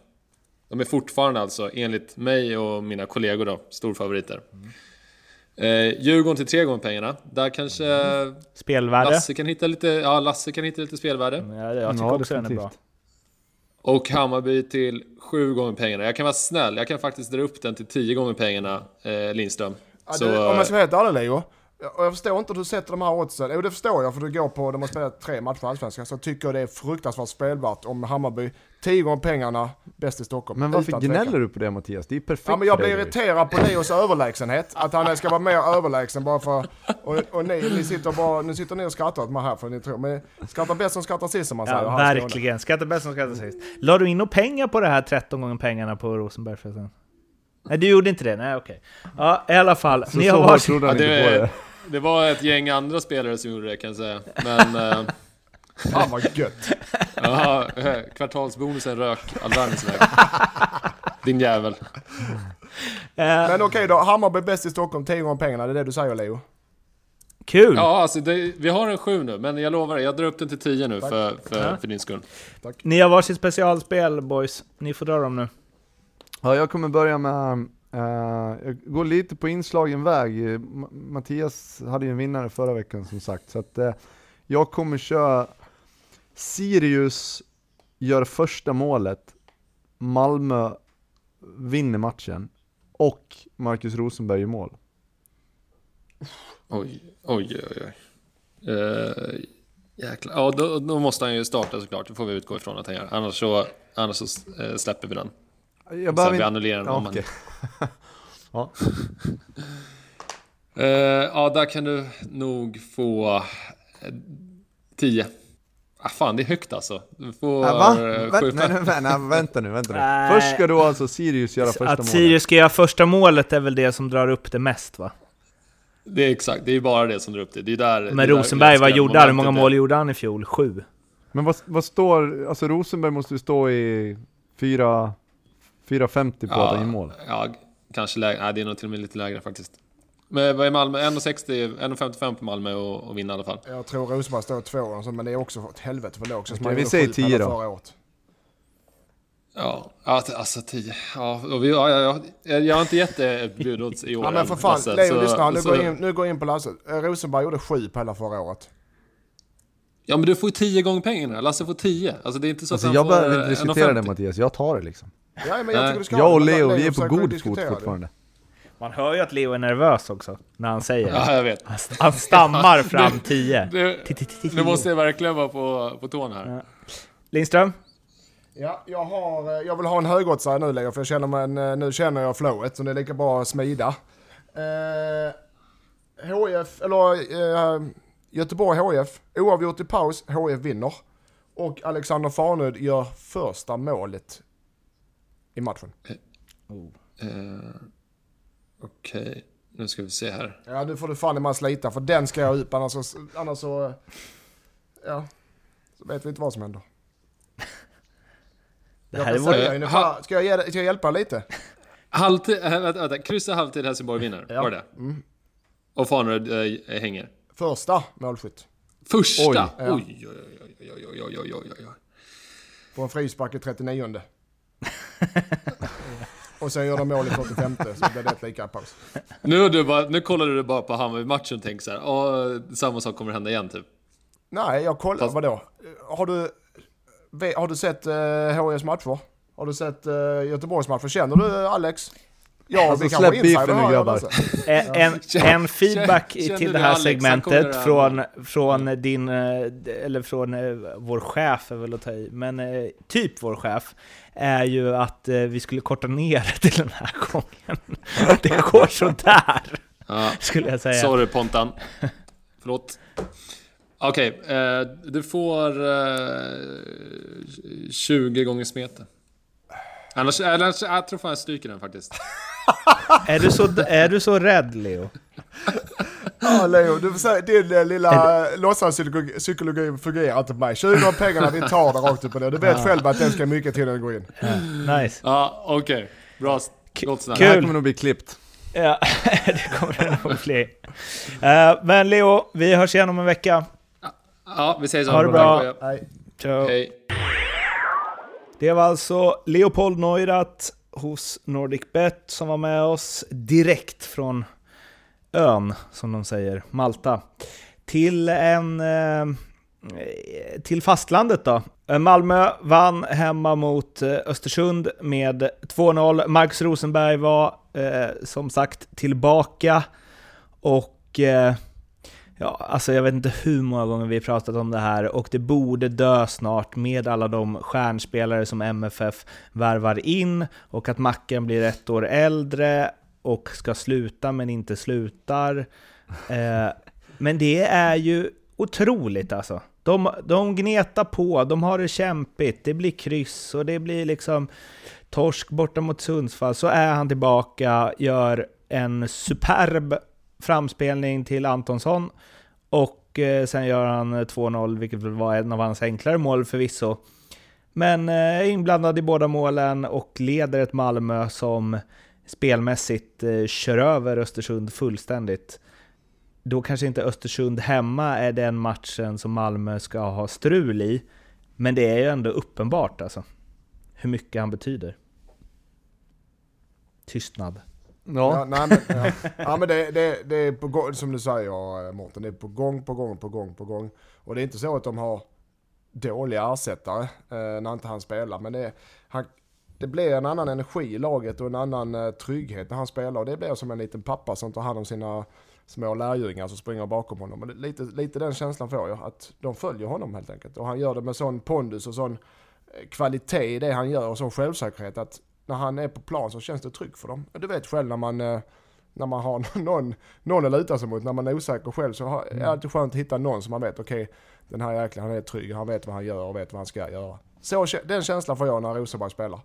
De är fortfarande alltså, enligt mig och mina kollegor då, storfavoriter. Eh, Djurgården till 3 gånger pengarna. Där kanske
Spelvärde?
Lasse kan hitta lite, ja, Lasse kan hitta lite spelvärde.
Ja, jag tycker
Ja,
också den är bra.
Och Hammarby till 7 gånger pengarna. Jag kan vara snäll, jag kan faktiskt dra upp den till 10 gånger pengarna, eh, Lindström.
Ja,
Så,
du, om jag ska vara helt ärlig Leo. Och jag förstår inte hur du sätter de här oddsen. Jo det förstår jag för du går på, de har spelat tre matcher i Allsvenskan. Så jag tycker det är fruktansvärt spelvärt om Hammarby, 10 gånger pengarna, bäst i Stockholm.
Men varför gnäller du på det Mattias? Det är perfekt
Ja men jag blir irriterad på Leos överlägsenhet. Att han ska vara mer överlägsen bara för... Och, och ni, ni sitter bara, nu sitter ni och skrattar åt mig här för ni tror. Men skrattar bäst som skrattar sist som man säger.
Ja, verkligen. Skatta bäst som skattar sist. La du in några pengar på det här 13 gånger pengarna på Rosenberg förresten? Nej, du gjorde inte det? Nej, okej. Ja, i alla fall.
Så,
ni
så
har varsin...
trodde
ja,
han inte på
det,
det.
var ett gäng andra spelare som gjorde det kan jag säga. Men... Eh,
Fan vad gött. <laughs>
Ja, eh, kvartalsbonusen rök Alvarez iväg. Din jävel.
Eh,
Men okej då, Hammarby bäst i Stockholm, 10 gånger pengarna. Det är det du säger Leo.
kul!
Ja, alltså det, vi har en sju nu, men jag lovar dig, jag drar upp den till tio nu för, för, för din skull.
Ni har varsitt specialspel boys. Ni får dra dem nu.
Ja, jag kommer börja med, jag går lite på inslagen väg. Eh, Ma- Mattias hade ju en vinnare förra veckan som sagt, så att eh, jag kommer köra Sirius gör första målet, Malmö vinner matchen och Marcus Rosenberg i mål.
Oj, oj, oj, oj. Eh, Jäklar. Ja, då, då måste han ju starta såklart. Det får vi utgå ifrån att han gör. Annars så, annars så eh, släpper vi den.
Jag behöver
vi
inte...
annullerar den
Ja,
om
okej. Ja.
Eh, ja, där kan du nog få eh, 10. Ah, fan, det är högt alltså. Du får
Äh, va?
eh,
Vä-
sju
nej, nej, nej, vänta nu, vänta nu. Först ska då alltså Sirius göra första
Att
målet.
Sirius ska göra första målet är väl det som drar upp det mest va?
Det är exakt, det är bara det som drar upp det. det är där, det är
Men
där
Rosenberg, vad gjorde han? Hur många
är.
mål gjorde han i fjol? Sju?
Men vad, vad står, alltså Rosenberg måste ju stå i 4, 4,50 på att han gör mål.
Ja, kanske lägre. Nej, det är nog till och med lite lägre faktiskt. Men vad är Malmö? 1,60, 1,55 på Malmö och, och vinna i alla fall.
Jag tror Rosenberg står två och så, men det är också ett helvete för lågt. Man
vi säger
sju
10
pengar
då.
Förra året.
Ja, alltså 10. Ja, och vi, ja, ja, ja, jag har inte gett det budodds i år <laughs>
Ja men för fan,
Lasse,
Leo
så-
lyssna, nu
så-
går jag in, nu går jag in på Lasse. Rosenberg gjorde sju på hela förra året.
Ja men du får ju 10 gånger pengarna, Lasse får 10. Alltså det är inte så
Alltså
att
jag behöver
eh,
inte diskutera det
1,50.
Mattias, jag tar det liksom.
Ja men jag tycker du ska
Jag och Leo, vi är på god fot fortfarande.
Man hör ju att Leo är nervös också, när han säger.
Ja, jag vet.
Han- stammar fram 10.
Nu, måste jag verkligen vara på, på tån här.
Lindström?
Ja, jag, har, eh, jag vill ha en högoddsare nu Leo, för jag känner mig, eh, nu känner jag flowet, så det är lika bra att smida. Eh, HIF, eller eh, Göteborg HIF, oavgjort i paus, HIF vinner. Och Alexander Farnud gör första målet i matchen.
Eh, Okej, nu ska vi se här.
Ja, nu får du fan i man slita, för den ska jag upp, annars så, annars så, eh, ja, så vet vi inte vad som händer.
Det
Jag
här är
kan
vår...
ungefär, ska jag, ge, ska jag hjälpa lite?
Halvtid, vänta, vänta. Kryssa halvtid Helsingborg vinner,
Ja.
var det Och Farnerud äh, hänger.
Första målskytt.
Första!
Oj.
Oj,
Ja.
oj, oj, oj, oj, oj, oj, oj, oj.
På en frispark i 39 <laughs> Och sen gör de mål i 45 så blir det lika i paus.
Nu, du bara, nu kollade du bara på Hammarby-matchen och tänkte så här, "Åh, samma sak kommer hända igen typ.
Nej, jag kollar,
Fast-
vadå? Har du, har du sett uh, HIs matcher? Har du sett uh, Göteborgs matcher? Känner du Alex? Ja,
Alltså, släpp beefen nu, grabbar. <laughs>
Lasse.
En, en, en feedback
Känner
till det här
Alex?
Segmentet från, från din, eh, eller från eh, vår chef är väl att ta i, men eh, typ vår chef, är ju att eh, vi skulle korta ner det <laughs> till den här gången. <laughs> Det går sådär,
Ja.
skulle jag säga.
Sorry Pontan. Förlåt. Okej, eh, du får eh, 20 gånger smeten. Annars, annars, jag tror fan jag stryker den faktiskt.
Är du så, är du så rädd, Leo?
Ja, Leo, du får säga, din eh, lilla låtsaspsykologi fungerar inte på mig. 20 av pengarna, vi tar det rakt upp och ner. Du vet själv att den ska mycket till när den går in.
Nice.
Ja, okej. Bra. Gott snack.
Det här
Kul.
kommer nog bli klippt.
Ja, <laughs> det kommer det nog bli. Eh, men Leo, vi hörs igen om en vecka.
Ja, vi säger så.
Ha det bra.
Nej.
Ciao.
Hej.
Det var alltså Leopold Neurath hos NordicBet som var med oss direkt från ön, som de säger, Malta, till en... Eh, till fastlandet då. Malmö vann hemma mot eh, Östersund med 2-0. Marcus Rosenberg var eh, som sagt tillbaka och Ja, alltså jag vet inte hur många gånger vi pratat om det här och det borde dö snart med alla de stjärnspelare som MFF värvar in och att Macken blir ett år äldre och ska sluta men inte slutar. Eh, men det är ju otroligt alltså. De, de gnetar på, de har det kämpigt, det blir kryss och det blir liksom torsk borta mot Sundsvall. Så är han tillbaka, gör en superb framspelning till Antonsson och eh, sen gör han eh, 2-0, vilket var en av hans enklare mål förvisso. Men är inblandad i båda målen och leder ett Malmö som spelmässigt eh, kör över Östersund fullständigt. Då kanske inte Östersund hemma är den matchen som Malmö ska ha strul i, men det är ju ändå uppenbart alltså hur mycket han betyder. Tystnad.
Ja,
Ja,
nej, men, ja. <laughs> ja, men det, det, det är på gång, som du säger Mårten, det är på gång, på gång, på gång, på gång. Och det är inte så att de har dåliga ersättare eh, när inte han spelar, men det han, det blir en annan energi i laget och en annan eh, trygghet när han spelar. Och det blir som en liten pappa som tar hand om sina små lärjungar som springer bakom honom. Det, lite, lite den känslan får jag, att de följer honom helt enkelt. Och han gör det med sån pondus och sån eh, kvalitet i det han gör och sån självsäkerhet att när han är på plan så känns det tryggt för dem. Du vet själv när man, eh, när man har <laughs> någon, någon att luta sig mot, när man är osäker själv så har, är det alltid skönt att hitta någon som man vet, okej, okay, den här jäkeln han är trygg, han vet vad han gör och vet vad han ska göra. Så, den känslan får jag när Rosenberg spelar.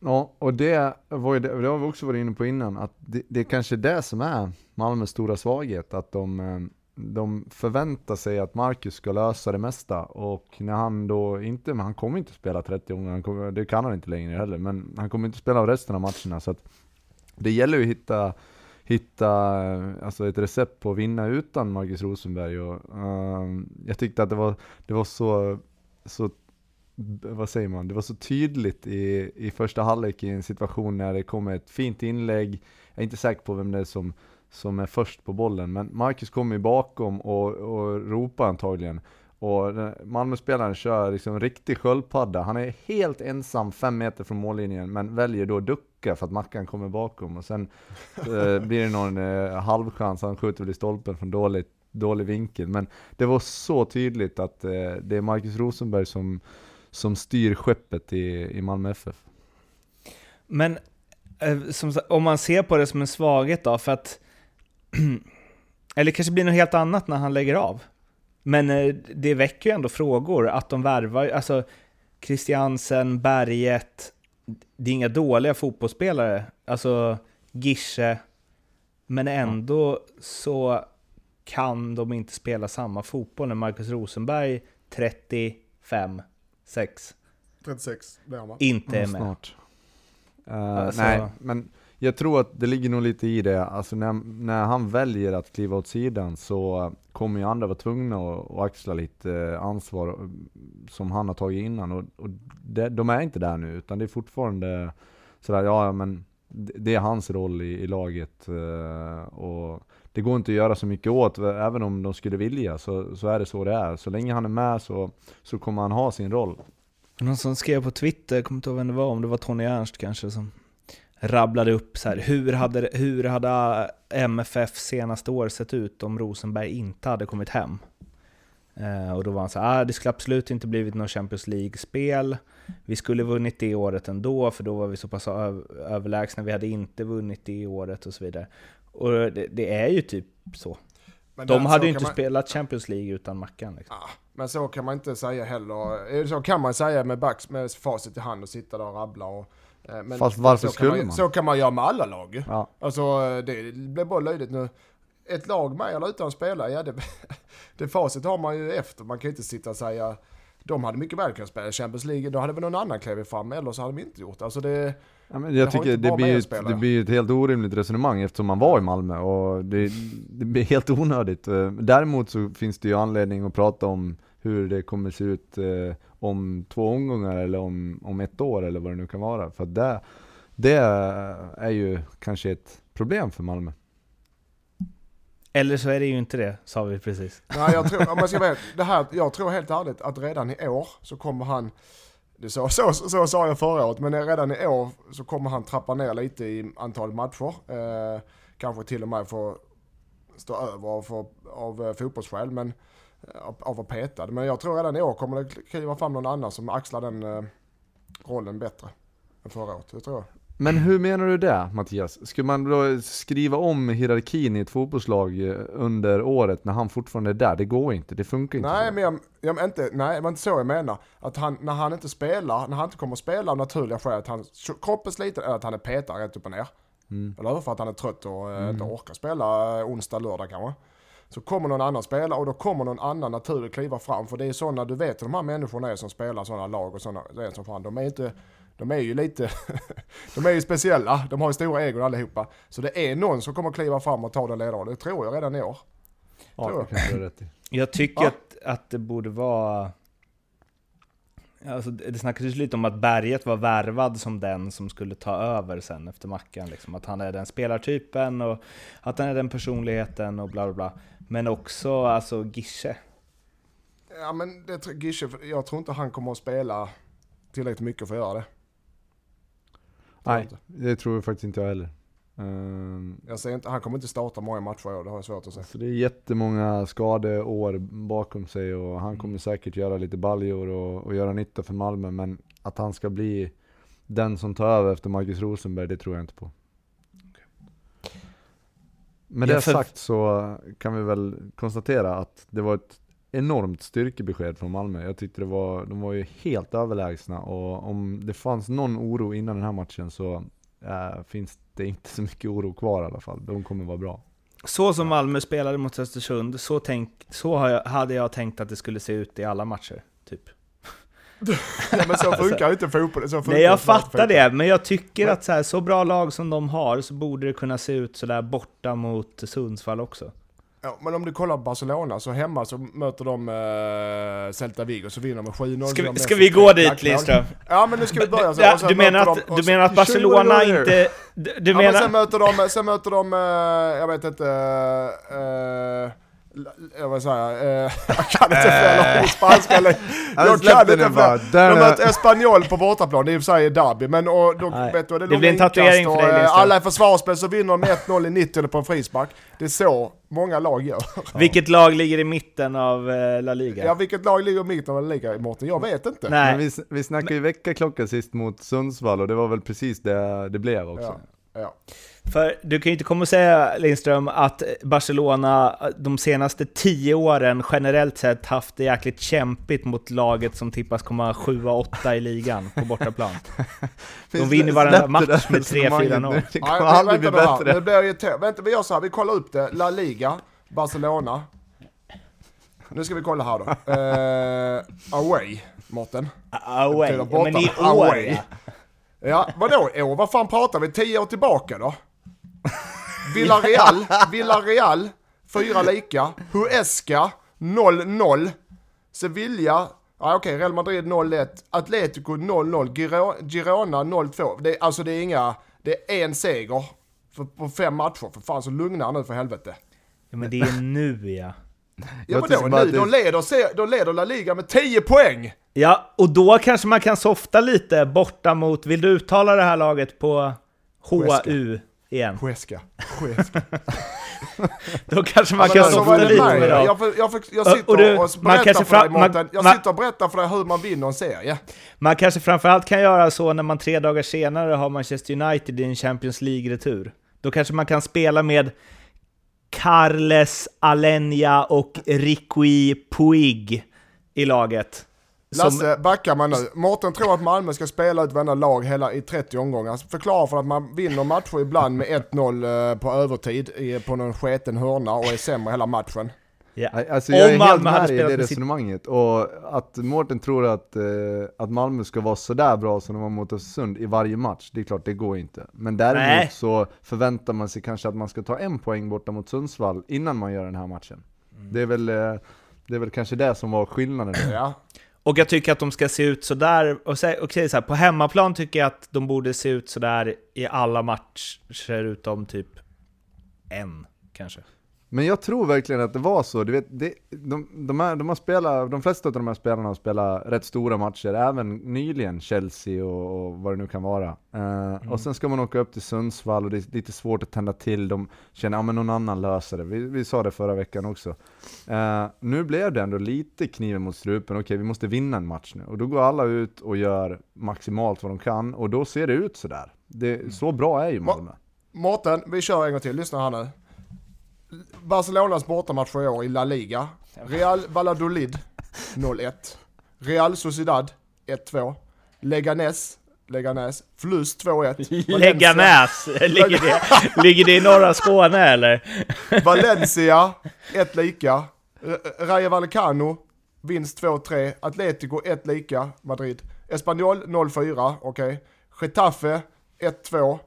Ja, och det, var ju det, det har vi också varit inne på innan, att det, det är kanske det som är Malmös stora svaghet, att de, eh, de förväntar sig att Marcus ska lösa det mesta, och när han då inte, men han kommer inte spela 30 gånger, det kan han inte längre heller, men han kommer inte spela resten av matcherna, så att det gäller ju att hitta hitta alltså ett recept på att vinna utan Marcus Rosenberg. Och, uh, jag tyckte att det var, det var så, så vad säger man, det var så tydligt i, i första halvlek i en situation när det kom ett fint inlägg. Jag är inte säker på vem det är som, som är först på bollen, men Marcus kommer ju bakom och, och ropar antagligen. Och Malmöspelaren kör liksom riktig sköldpadda. Han är helt ensam fem meter från mållinjen, men väljer då att ducka för att Mackan kommer bakom. Och sen <laughs> eh, blir det någon eh, halvchans, han skjuter väl i stolpen från dålig, dålig vinkel. Men det var så tydligt att eh, det är Marcus Rosenberg som, som styr skeppet i, i Malmö FF.
Men eh, som, om man ser på det som en svaghet då, för att... <clears throat> eller kanske blir något helt annat när han lägger av. Men eh, det väcker ju ändå frågor att de värvar, alltså Christiansen, Berget, det är inga dåliga fotbollsspelare, alltså Gische, men ändå så kan de inte spela samma fotboll när Marcus Rosenberg 35 6.
36 blir han
Inte är med. Snart.
Uh, alltså... Nej, men jag tror att det ligger nog lite i det. Alltså när, när han väljer att kliva åt sidan så kommer ju andra vara tvungna att, att axla lite eh, ansvar eh, som han har tagit innan. Och, och det, de är inte där nu, utan det är fortfarande sådär, ja men det är hans roll i, i laget. Eh, och det går inte att göra så mycket åt, även om de skulle vilja, så, så är det så det är. Så länge han är med så, så kommer han ha sin roll.
Någon som skrev på Twitter, jag kommer inte ihåg vem det var, om det var Tony Ernst kanske, som rabblade upp så här, hur hade, hur hade MFF senaste år sett ut om Rosenberg inte hade kommit hem? Eh, och då var han så här, ah, det skulle absolut inte blivit något Champions League-spel. Vi skulle vunnit det året ändå, för då var vi så pass överlägsna. Vi hade inte vunnit det året och så vidare. Och det, det är ju typ så. Men De hade ju inte man... spelat Champions League utan Mackan. Liksom.
Ah, men så kan man inte säga heller. Så kan man säga med, backs, med facit i hand och sitta där och rabbla. Och,
eh, men Fast varför skulle man, man?
Så kan man göra med alla lag. Ja. Alltså det blir bara löjligt nu. Ett lag med eller utan spelare, ja det, <laughs> det facit har man ju efter. Man kan inte sitta och säga de hade mycket väl kunnat spela Champions League, då hade väl någon annan klivit fram, eller så hade de inte gjort det. Alltså det
Ja, men jag det tycker det blir, ett, det blir ett helt orimligt resonemang eftersom man var i Malmö och det, det blir helt onödigt. Eh, däremot så finns det ju anledning att prata om hur det kommer se ut eh, om två omgångar eller om, om ett år eller vad det nu kan vara. För det, det är ju kanske ett problem för Malmö.
Eller så är det ju inte det, sa vi precis.
Nej, jag tror, <laughs> om jag ska veta, det här, jag tror helt ärligt att redan i år så kommer han det så, så, så, så sa jag förra året, men redan i år så kommer han trappa ner lite i antal matcher. Eh, kanske till och med få stå över av, av eh, fotbollsskäl, men eh, av, att peta. Men jag tror redan i år kommer det kliva fram någon annan som axlar den eh, rollen bättre än förra året. Det tror jag.
Men hur menar du det Mattias? Ska man då skriva om hierarkin i ett fotbollslag eh, under året när han fortfarande är där? Det går inte, det funkar inte.
Nej, men jag, jag, inte, nej, det var inte så jag menar. Att han, när han inte spelar, när han inte kommer att spela av naturliga skäl, att hans kropp är sliten eller att han är petad rätt upp och ner. Mm. Eller? För att han är trött och eh, mm. inte orkar spela onsdag, lördag kanske. Så kommer någon annan spela och då kommer någon annan naturligt kliva fram. För det är sådana, du vet hur de här människorna är som spelar sådana lag och sådana, som fan, de är inte de är ju lite, <laughs> de är ju speciella, de har ju stora egon allihopa. Så det är någon som kommer kliva fram och ta den ledaren, det tror jag redan i år.
Ja, tror jag. Rätt
jag tycker ja. att, att det borde vara... Alltså, det snackades lite om att Berget var värvad som den som skulle ta över sen efter Mackan. Liksom. Att han är den spelartypen och att han är den personligheten och bla bla bla. Men också alltså Gische.
Ja men det, Gische, jag tror inte han kommer att spela tillräckligt mycket för att göra det. jag
Nej,
inte.
det tror faktiskt inte jag heller. Ehm,
Jag ser inte, han kommer inte starta många matcher i år, det har jag svårt att se.
Så det är jättemånga skadeår bakom sig och han
Mm.
kommer säkert göra lite baljor och, och göra nytta för Malmö, men att han ska bli den som tar över efter Marcus Rosenberg, det tror jag inte på. Med det
för-
sagt så kan vi väl konstatera att det var ett enormt styrkebesked från Malmö. Jag tyckte det var, de var ju helt överlägsna och om det fanns någon oro innan den här matchen så eh, finns det inte så mycket oro kvar i alla fall. De kommer vara bra.
Så som Malmö spelade mot Östersund, så, tänk, så jag, hade jag tänkt att det skulle se ut i alla matcher. Typ.
Ja, men så funkar ju inte fotboll. Så
Nej, jag fattar det, men jag tycker
Men-
att så, här, så bra lag som de har så borde det kunna se ut sådär borta mot Sundsvall också.
Ja, men om du kollar Barcelona, så hemma så möter de uh, Celta Vigo, så vinner de med 7-0.
Ska vi, ska vi gå dit. Lindström?
Ja men nu ska vi börja så.
Ja, du menar att,
de,
du menar att Barcelona inte... Du, du
ja, men
menar...
sen möter de, sen möter de, eh, jag vet inte, uh, jag vill säga, eh, <laughs> jag kan inte <laughs> fler lag spanska. eller-
Ja,
Jag kan inte fler. De möter Espanyol på bortaplan, det är i och för sig derby, men och, då,
Nej.
vet du, det,
Det blir en tatuering för dig,
eh,
Lindström.
Alla är försvarsspel, så vinner de med 1-0 i 90 eller på en frispark. Det är så många lag gör.
Vilket lag ligger i mitten av eh, La Liga?
Ja, vilket lag ligger i mitten av ligan, Mårten? Jag vet inte.
Nej.
Men vi, vi snackade ju väckarklocka sist mot Sundsvall och det var väl precis det det blev också.
Ja. Ja.
För du kan ju inte komma och säga, Lindström, att Barcelona de senaste tio åren generellt sett haft det jäkligt kämpigt mot laget som tippas komma 7-8 i ligan på bortaplan. <laughs> De vinner varenda
det
match med 3-4-0.
resonemanget. Det kommer
Nej,
aldrig bli bättre.
Nu blir irriterad. Vänta, vi gör så här. Vi kollar upp det. La Liga, Barcelona. Nu ska vi kolla här då. Eh, away, Mårten.
Away. Ja, men i år
Away.
ja.
Ja, vadå år? Vad fan pratar vi? Tio år tillbaka då? <laughs> Villarreal, Villarreal, fyra lika. Huesca, 0-0. Sevilla, ja, okej, Real Madrid 0-1. Atletico 0-0. Giro- Girona 0-2. Det, är- alltså det är inga, det är en seger för, på fem matcher. För fan så lugna nu för helvete.
ja. Men det är nu ja.
Ja
tycker bara
nu? De leder, de leder La Liga med 10 poäng!
Ja, och då kanske man kan softa lite borta mot, vill du uttala det här laget på HU igen?
Huesca. Huesca. <laughs>
Då kanske man kan
alltså,
softa lite
med
dem.
jag, jag, jag
Och-
sitter
och
och,
du, man
berättar för dig
fra- man-
Mårten, jag
man-
sitter och berättar för dig hur man vinner en serie.
Man kanske framförallt kan göra så när man tre dagar senare har Manchester United i en Champions League-retur. Då kanske man kan spela med Carles Alenia och Riqui Puig i laget. Som,
Lasse, backar man nu. Mårten tror att Malmö ska spela ut varenda lag hela, i 30 omgångar. Förklara för att man vinner matcher ibland med 1-0 eh, på övertid i, på någon sketen hörna och är sämre hela matchen.
Nej, Alltså jag
Om
är
Malmö
helt med i det resonemanget. Och att Mårten tror att, eh, att Malmö ska vara sådär bra som de var mot Östersund i varje match, det är klart det går inte. Men däremot
Nej.
så förväntar man sig kanske att man ska ta en poäng borta mot Sundsvall innan man gör den här matchen.
Mm.
Det, är väl, eh, det är väl kanske det som var skillnaden.
Ja.
Och jag tycker att de ska se ut sådär, och säg, okej så här, på hemmaplan tycker jag att de borde se ut sådär i alla matcher utom typ en, kanske.
Men jag tror verkligen att det var så. Du vet, det, de, de, här, de, har spelat, de flesta av de här spelarna har spelat rätt stora matcher, även nyligen Chelsea och, och vad det nu kan vara. Eh, Och sen ska man åka upp till Sundsvall och det är lite svårt att tända till. De känner att ja, någon annan löser det. Vi, vi sa det förra veckan också. Eh, nu blev det ändå lite kniven mot strupen. Okej, vi måste vinna en match nu. Och då går alla ut och gör maximalt vad de kan och då ser det ut sådär. Det, så bra är ju Malmö.
Mårten, vi kör en gång till. Lyssna här nu. Barcelonas bortamatcher i år i La Liga. Real Valladolid 0-1. Real Sociedad 1-2. Leganes, Leganes, förlust 2-1.
Leganäs! Ligger det, ligger det i norra Skåne eller? <laughs>
Valencia, ett lika. R- Rayo Vallecano, vinst 2-3. Atletico, ett lika. Madrid. Espanyol, 0-4. Okej. Getafe, 1-2.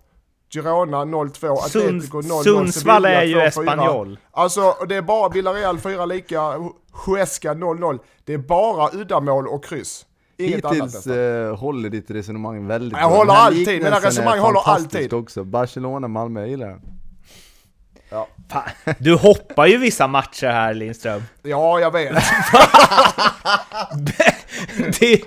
Girona 0-2, Atletico 0-0,
Sundsvall är ju
2-4.
Espanyol.
Alltså det är bara Villarreal 4 lika, Huesca 0-0. Det är bara uddamål och kryss. Inget annat
Hittills
nästan.
eh, håller ditt resonemang väldigt
Jag
bra.
håller
Den här
alltid, mina resonemang håller alltid.
också. Barcelona, Malmö, jag gillar den.
Fan, du hoppar ju vissa matcher här Lindström.
Ja, jag vet. <laughs> <laughs> <laughs>
det,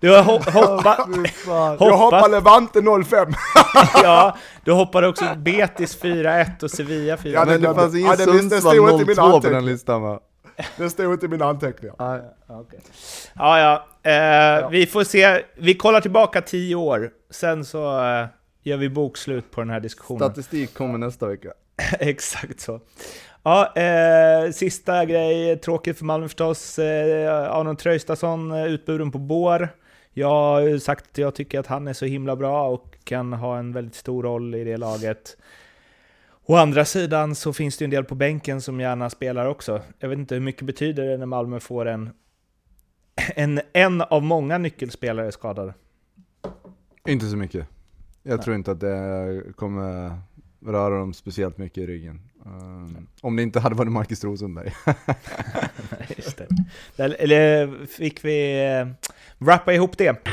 du har ho- hoppat...
Fan.
Jag hoppar
Hoppat,
Levante 05. <laughs>
ja, du hoppade också Betis 4-1 och Sevilla 4-1.
Ja,
Men det
det-
fanns ingen
ja,
Sundsvall
stod inte i mina
02 på den listan va?
Det stod inte i mina anteckningar.
Nej.
Ja, ja. Eh, Vi får se. Vi kollar tillbaka tio år. Sen så eh, gör vi bokslut på den här diskussionen.
Statistik kommer nästa vecka. <laughs>
Exakt så. Ja, eh, sista grej, tråkigt för Malmö förstås. Eh, Aron Traustason eh, utburen på bår. Jag har ju sagt att jag tycker att han är så himla bra och kan ha en väldigt stor roll i det laget. Å andra sidan så finns det ju en del på bänken som gärna spelar också. Jag vet inte hur mycket betyder det när Malmö får en, en, en av många nyckelspelare skadad.
Inte så mycket. Jag tror inte att det kommer röra dem speciellt mycket i ryggen. Um, om det inte hade varit Marcus Rosenberg. <laughs>
Just det. Där, eller fick vi eh, wrappa ihop det.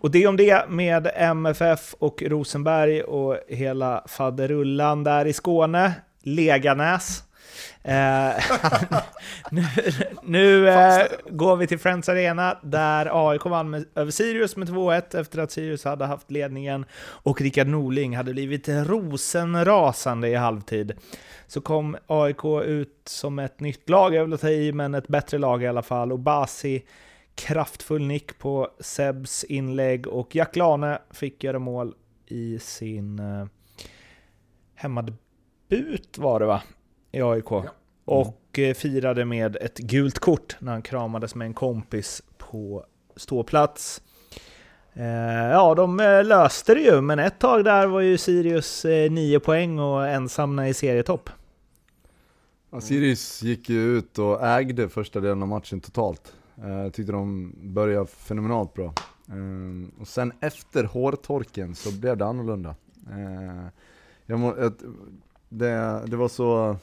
Och det om det med MFF och Rosenberg och hela faderullan där i Skåne. Leganäs. Eh, <laughs> nu nu eh, går vi till Friends Arena där AIK vann med, över Sirius med 2-1 efter att Sirius hade haft ledningen och Rickard Norling hade blivit rosenrasande i halvtid. Så kom AIK ut som ett nytt lag, jag vill ta i, men ett bättre lag i alla fall. Och Basi kraftfull nick på Sebs inlägg och Jack Lane fick göra mål i sin eh, hemmadebut var det va? I AIK. Och eh, firade med ett gult kort när han kramades med en kompis på ståplats. Eh, ja, de eh, löste det ju, men ett tag där var ju Sirius nio poäng och ensamma i serietopp.
Ja, Sirius gick ju ut och ägde första delen av matchen totalt. Jag tyckte de började fenomenalt bra. Och sen efter hårtorken så blev det annorlunda. Jag må, det, det var så...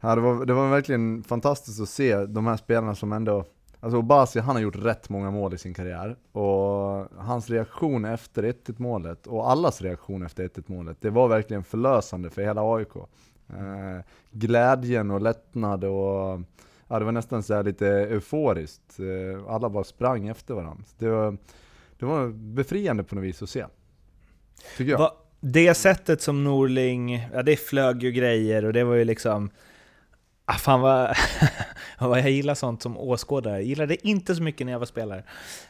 Ja, det, var, det var verkligen fantastiskt att se de här spelarna som ändå... Alltså Obasi, han har gjort rätt många mål i sin karriär. Och hans reaktion efter 1-1 målet, och allas reaktion efter 1-1 målet, det var verkligen förlösande för hela AIK. Eh, glädjen och lättnad och ja, det var nästan så här lite euforiskt. Eh, alla bara sprang efter varandra. Det var, det var befriande på något vis att se. Tycker jag.
Va, det sättet som Norling, ja det flög ju grejer och det var ju liksom... Ah, fan vad, <laughs> vad jag gillar sånt som åskådare. Jag gillade det inte så mycket när jag var spelare.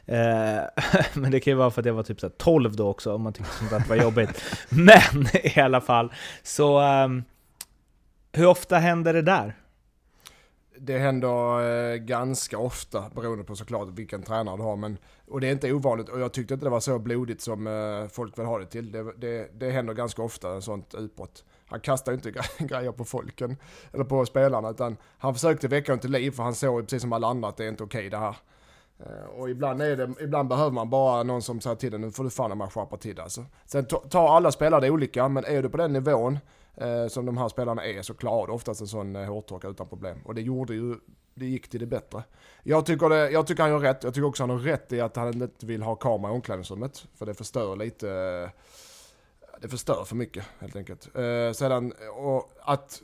Eh, <laughs> men det kan ju vara för att jag var typ så här 12 då också, om man tyckte sånt där var jobbigt. <laughs> Men i alla fall, så... ehm, hur ofta händer det där?
Det händer eh, ganska ofta beroende på såklart vilken tränare du har. Men, och det är inte ovanligt och jag tyckte inte det var så blodigt som eh, folk vill ha det till. Det, det, det händer ganska ofta sånt utbrott. Han kastar ju inte <laughs> grejer på folken eller på spelarna utan han försökte väcka dem till liv för han såg ju precis som alla andra att det är inte okej det här. Eh, och ibland, är det, ibland behöver man bara någon som säger till en, nu får du fan man skärpa till alltså. Sen tar alla spelare det olika, men är du på den nivån eh, som de här spelarna är så klarar du oftast en sån eh, hårtorka utan problem. Och det gjorde ju, det gick till det bättre. Jag tycker, det, jag tycker han gör rätt, jag tycker också han har rätt i att han inte vill ha kamera i omklädningsrummet. För det förstör lite, eh, det förstör för mycket helt enkelt. Eh, sedan, och att,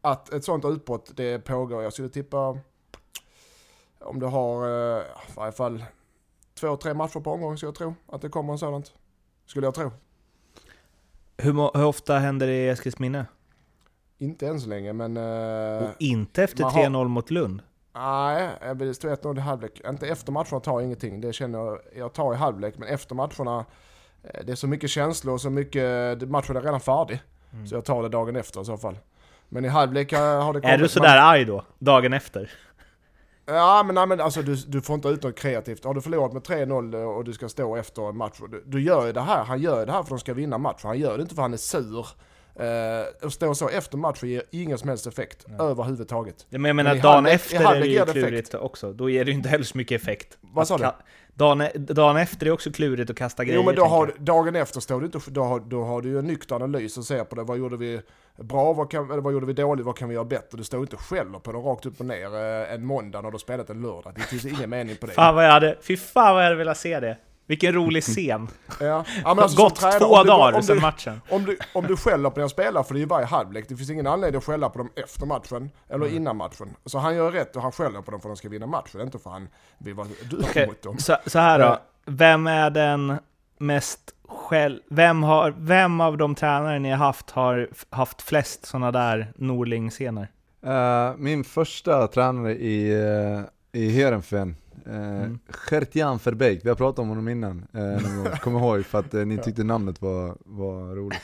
att ett sånt utbrott det pågår, jag skulle tippa om du har eh, i varje fall två, tre matcher på omgång så jag tror att det kommer en sådant. Skulle jag tro.
Hur, hur ofta händer det i Eskilsminne?
Inte än så länge men... eh,
Och inte efter
man har-
3-0 mot Lund?
Nej, vill stå 1-0 i halvlek. Inte efter matcherna tar jag ingenting. Det känner jag, jag tar i halvlek. Men efter matcherna, det är så mycket känslor och så mycket, matchen är redan färdig. Så jag tar det dagen efter i så fall. Men i halvlek eh, har det kommit...
Är du sådär arg då? Dagen efter?
Ja men, nej, men alltså du, du får inte ut något kreativt. Har du förlorat med 3-0 och du ska stå efter en match. Du, du gör ju det här, han gör ju det här för att de ska vinna matchen. Han gör det inte för att han är sur. Eh, att stå så efter matchen ger ingen som helst effekt överhuvudtaget.
Ja, Men jag menar,
Men
dagen efter är det ju
det
klurigt också. Då ger det ju inte heller så mycket effekt.
Vad sa du?
Dagen, e- dagen efter är också klurigt att kasta grejer.
Jo men då har, dagen efter står du inte, då har, då har du ju en nykter analys och ser på det. Vad gjorde vi bra, vad, kan, eller vad gjorde vi dåligt, vad kan vi göra bättre? Du står inte och skäller på dem rakt upp och ner eh, en måndag när du spelat en lördag. Det finns ingen mening på det.
Fan vad jag hade, fy fan vad jag hade velat se det. Vilken rolig scen. <laughs>
Ja. Ja, men alltså,
Gått
tränare,
två
om du-
dagar
om
sedan
du-
matchen.
Om du, om du skäller på dina spelare, för det är ju varje halvlek, det finns ingen anledning att skälla på dem efter matchen, eller
Mm.
innan matchen. Så han gör rätt och han skäller på dem för att de ska vinna matchen, inte för att han vill vara dum
Okej,
mot dem.
så, så här då. Vem är den mest själv... Vem, har, vem av de tränare ni har haft har haft flest sådana där Norling-scener?
Eh, min första tränare i, uh, i Heerenveen, uh,
Mm.
Gert-Jan Verbeek, vi har pratat om honom innan, uh, någon gång. <laughs> kom ihåg för att eh, ni tyckte namnet var, var roligt.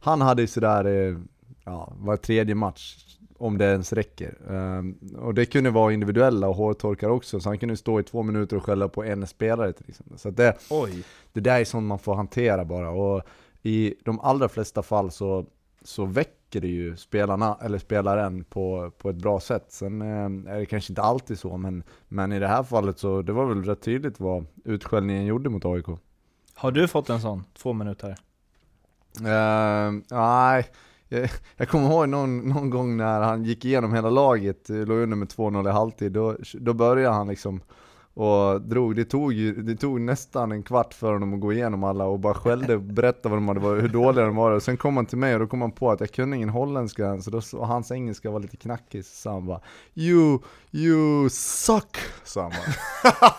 Han hade ju sådär, uh, ja, var tredje match, om det ens räcker. Eh, och det kunde vara individuella och hårtorkar också, så han kunde stå i två minuter och skälla på en spelare till exempel. Så det,
Oj.
det där är sånt man får hantera bara, och i de allra flesta fall så, så väcker det ju spelarna, eller spelaren på, på ett bra sätt. Sen eh, är det kanske inte alltid så, men, men i det här fallet så det var väl rätt tydligt vad utskällningen gjorde mot AIK.
Har du fått en sån? Två minuter?
Eh, nej, jag, jag kommer ihåg någon, någon gång när han gick igenom hela laget, låg under med 2-0 i halvtid, då, då började han liksom och drog, det tog, ju, det tog nästan en kvart för honom att gå igenom alla och bara skällde och berättade vad de hade varit, hur dåliga de var. Och sen kom han till mig och då kom han på att jag kunde ingen holländska än, så då, och hans engelska var lite knackig, så han bara You, you suck, sa han bara. <laughs>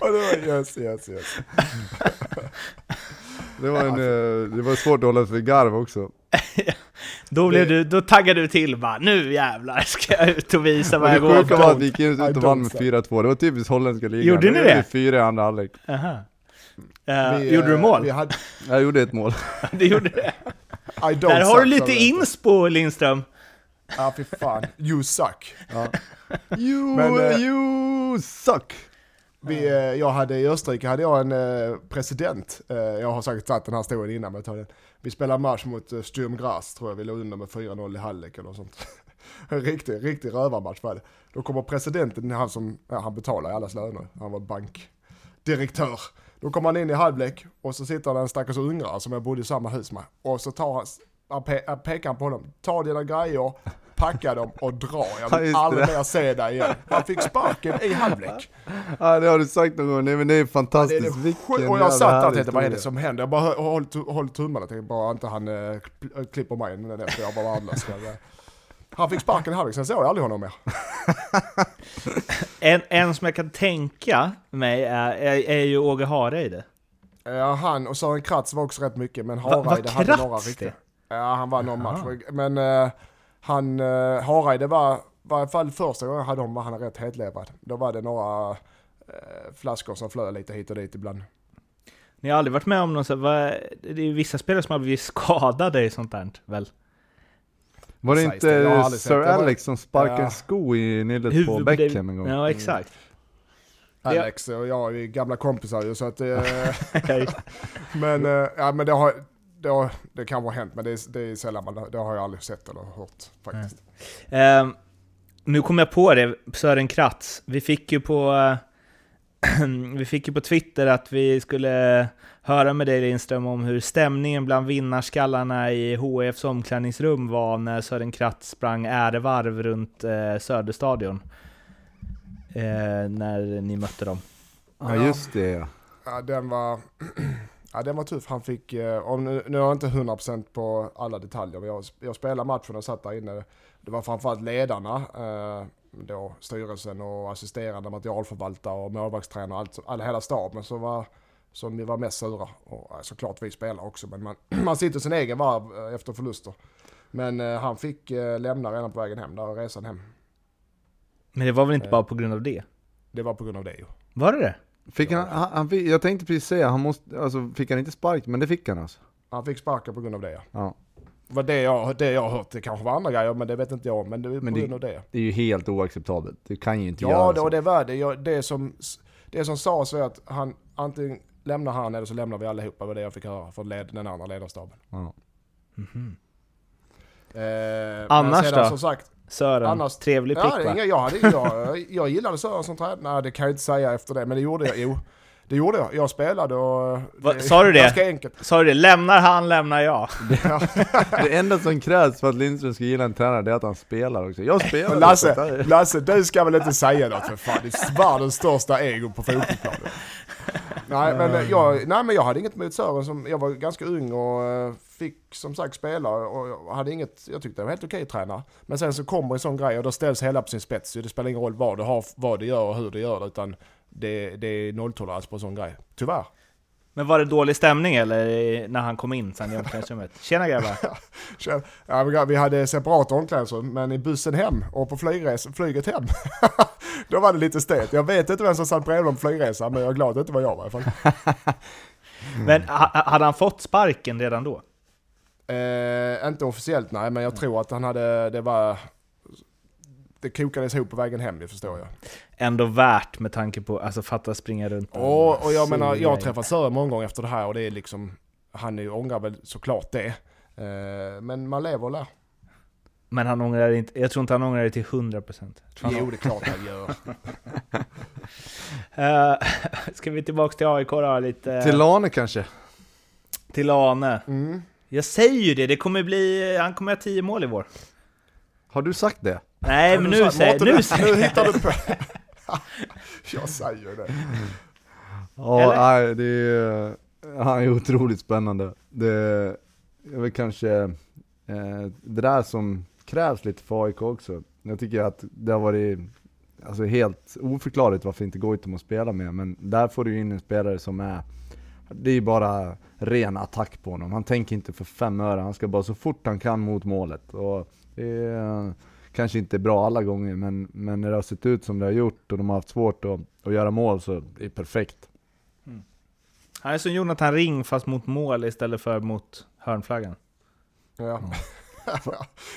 Och det var yes, yes, yes.
Det var, en, eh, det var svårt att hålla sig vid garv också. <laughs>
Då, blev
Det-
du, då taggade du till bara, nu jävlar ska jag ut och visa vad
det
jag går
sjuka var
för.
att vi gick ut och vann med
don't
4-2, det var typiskt holländska ligan.
Gjorde ni det?
Fyra i andra halvlek.
Eh,
Vi,
gjorde du
eh,
mål?
Vi hade,
Jag gjorde ett mål. <laughs>
Du gjorde det?
I don't
Där har
suck,
du lite inspo Lindström.
Ja, fy fan. You suck. <laughs>
You,
Men, eh,
you suck!
Vi, eh, jag hade, I Österrike hade jag en eh, president, eh, jag har säkert tagit den här historien innan men jag tar den. Vi spelade match mot Sturm Graz tror jag, vi låg under med 4-0 i halvlek eller något sånt. <laughs> en riktig, riktig rövarmatch var det. Då kommer presidenten, han som, ja, han betalar allas löner, han var bankdirektör. Då kommer han in i halvlek och så sitter det en stackars ungrare som jag bodde i samma hus med. Och så tar han, han pe- han pekar han på honom, ta dina grejer, packa dem och dra. Jag
Ja,
vill
det.
aldrig mer se dig igen. Han fick sparken i halvlek.
Ja det har du sagt någon gång, nej men det är
Det är
fantastiskt,
det
vilken
sjuk- och jag satt där och tänkte, vad är det som händer? Jag bara håll, håll tummarna, tänkte bara inte han äh, klipper mig nu efter jag bara eh, Han fick sparken i halvlek, sen såg jag aldrig honom mer. <laughs>
En, en som jag kan tänka mig är, är, är ju Åge Hareide.
Ja, han och Sören Kratz var också rätt mycket, men
Va-
Hareide hade några riktiga.
det?
Ja, han var någon
Aha.
match. Men uh, han, uh, Hareide var, var i alla fall första gången jag hade honom var han rätt hetlevrad. Då var det några uh, flaskor som flög lite hit och dit ibland.
Ni har aldrig varit med om någon så vad, Det är ju vissa spelare som har blivit skadade i sånt där, väl?
Var det inte
det,
Sir
det. Det
Alex som sparkade
Ja.
en sko i nyllet på Beckham en gång?
Ja, exakt. Det-
Alex och jag är gamla kompisar ju så att <laughs>
just- <laughs>
Men, eh, ja, men det, har, det, har, det kan vara hänt, men det är, det är sällan man, det har jag aldrig sett eller hört faktiskt.
Ehm, nu kom jag på det, Sören Kratz. Vi fick ju på... eh, <clears throat> vi fick ju på Twitter att vi skulle höra med dig Lindström om hur stämningen bland vinnarskallarna i HFs omklädningsrum var när Sören Kratz sprang ärevarv runt eh, Söderstadion. Eh, när ni mötte dem.
Ja just det ja.
Ja, den var, <clears throat> ja, den var tuff. Han fick, eh, nu, nu har jag inte 100% på alla detaljer, men jag, jag spelade matchen och satt där inne. Det var framförallt ledarna, eh, då styrelsen och assisterande materialförvaltare och målvaktstränare, allt, all, hela staben som var, som vi var mest sura. Och såklart vi spelare också, men man, <clears throat> man sitter sin egen varv eh, efter förluster. Men eh, han fick eh, lämna redan på vägen hem, där resan hem.
Men det var väl inte bara på grund av det?
Det var på grund av det ju.
Var det det?
Fick han, han, han fick, jag tänkte precis säga, han måste, alltså fick han inte spark, men det fick han alltså.
Han fick sparken på grund av det ja.
Ja.
Vad det jag, det jag har hört, det kanske var andra grejer men det vet inte jag. Men det är på
Men det-
grund av det.
Det är ju helt oacceptabelt, det kan ju inte
Ja,
göra
det,
så.
och det var det. Jag, det, som, det som sades var att han antingen lämnar han eller så lämnar vi allihopa. var det jag fick höra från led, den andra ledarstaben.
Ja.
Eh, men
Annars
sedan,
då?
Som sagt,
Sören,
Annars-
trevlig prick
ja,
va?
inga, jag, hade, <laughs> jag, jag gillade Sören som tränare. Nej, det kan jag inte säga efter det, men det gjorde jag. Jo, Det gjorde jag. Jag spelade och...
Va,
det
sa du det?
Ganska enkelt.
Sa du det? Lämnar han, lämnar jag. <laughs>
Det enda som krävs för att Lindström ska gilla en tränare, det är att han spelar också. Jag spelar
Men Lasse, Lasse, du ska väl inte säga något för fan. Det är världens största ego på fotbollsplanen. Nej men, eh, jag, nej men jag hade inget emot Sören som, jag var ganska ung och eh, fick som sagt spela och hade inget, jag tyckte det var helt okej tränare. Men sen så kommer en sån grej och då ställs hela på sin spets. Det spelar ingen roll vad du har, vad du gör och hur du gör det utan det, det är nolltolerans på en sån grej. Tyvärr.
Men var det dålig stämning eller när han kom in sen i omklädningsrummet? <laughs> Tjena grabbar!
Ja, vi- hade separat omklädningsrum, men i bussen hem och på flygres, flyget hem, <laughs> då var det lite stelt. Jag vet inte vem som satt bredvid på flygresan, men jag är glad att det inte var jag i alla fall. <laughs>
Men ha, hade han fått sparken redan då?
Eh, inte officiellt nej, men jag tror att han hade, det var, det kokades ihop på vägen hem, det förstår jag.
Ändå värt med tanke på, alltså fatta springa runt
Och, och jag menar, jag har träffat Sören många gånger efter det här och det är liksom, han är ju- ångrar väl såklart det. Eh, men man lever och lär.
Men han ångrar inte, jag tror inte han ångrar det till 100%.
Jo, det är klart han gör.
Uh, <laughs> <laughs> ska vi tillbaka till AIK då lite?
Till Lane kanske?
till Lane.
Mm.
Jag säger ju det, det kommer bli, han kommer ha 10 mål i vår.
Har du sagt det?
Nej men nu säger, nu <laughs>
nu
säger
hittar du på. <laughs> jag säger det.
Ja, nej, det är, han är otroligt spännande. Det är väl kanske eh, det där som krävs lite för AIK också. Jag tycker att det har varit alltså, helt oförklarligt varför inte Goitom att spela med, men där får du in en spelare som är det är bara ren attack på honom. Han tänker inte för fem öre, han ska bara så fort han kan mot målet. Och det är, kanske inte bra alla gånger, men, men när det har sett ut som det har gjort och de har haft svårt att, att göra mål så är det perfekt.
Han är som Jonathan Ring fast mot mål istället för mot hörnflaggan.
Ja.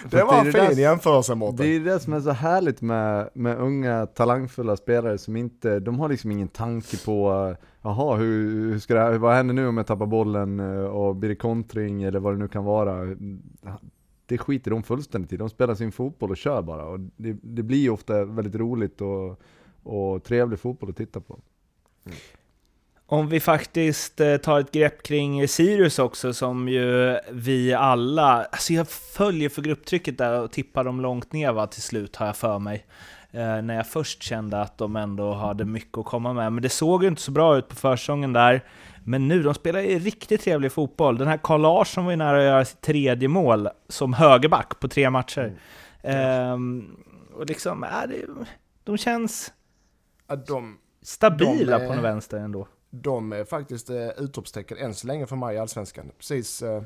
Det var en fin jämförelse Mårten.
Det är det som är så härligt med, med unga talangfulla spelare som inte, de har liksom ingen tanke på Jaha, hur, hur ska det här, vad händer nu om jag tappar bollen eh, och blir det kontring eller vad det nu kan vara? Det skiter de fullständigt i, de spelar sin fotboll och kör bara och det, det blir ofta väldigt roligt och, och trevlig fotboll att titta på.
Om vi faktiskt eh, tar ett grepp kring Sirius också, som ju vi alla... Alltså jag följer för grupptrycket där och tippar dem långt ner va, till slut, har jag för mig. Eh, när jag först kände att de ändå hade mycket att komma med. Men det såg ju inte så bra ut på försäsongen där. Men nu, de spelar ju riktigt trevlig fotboll. Den här Carl Larsson var ju nära att göra sitt tredje mål som högerback på tre matcher. Ehm, och liksom, det, de känns
Ja, De,
stabila
De är-
på något vänster ändå.
De är faktiskt eh, utropstecken än så länge för mig i Allsvenskan. Precis, eh,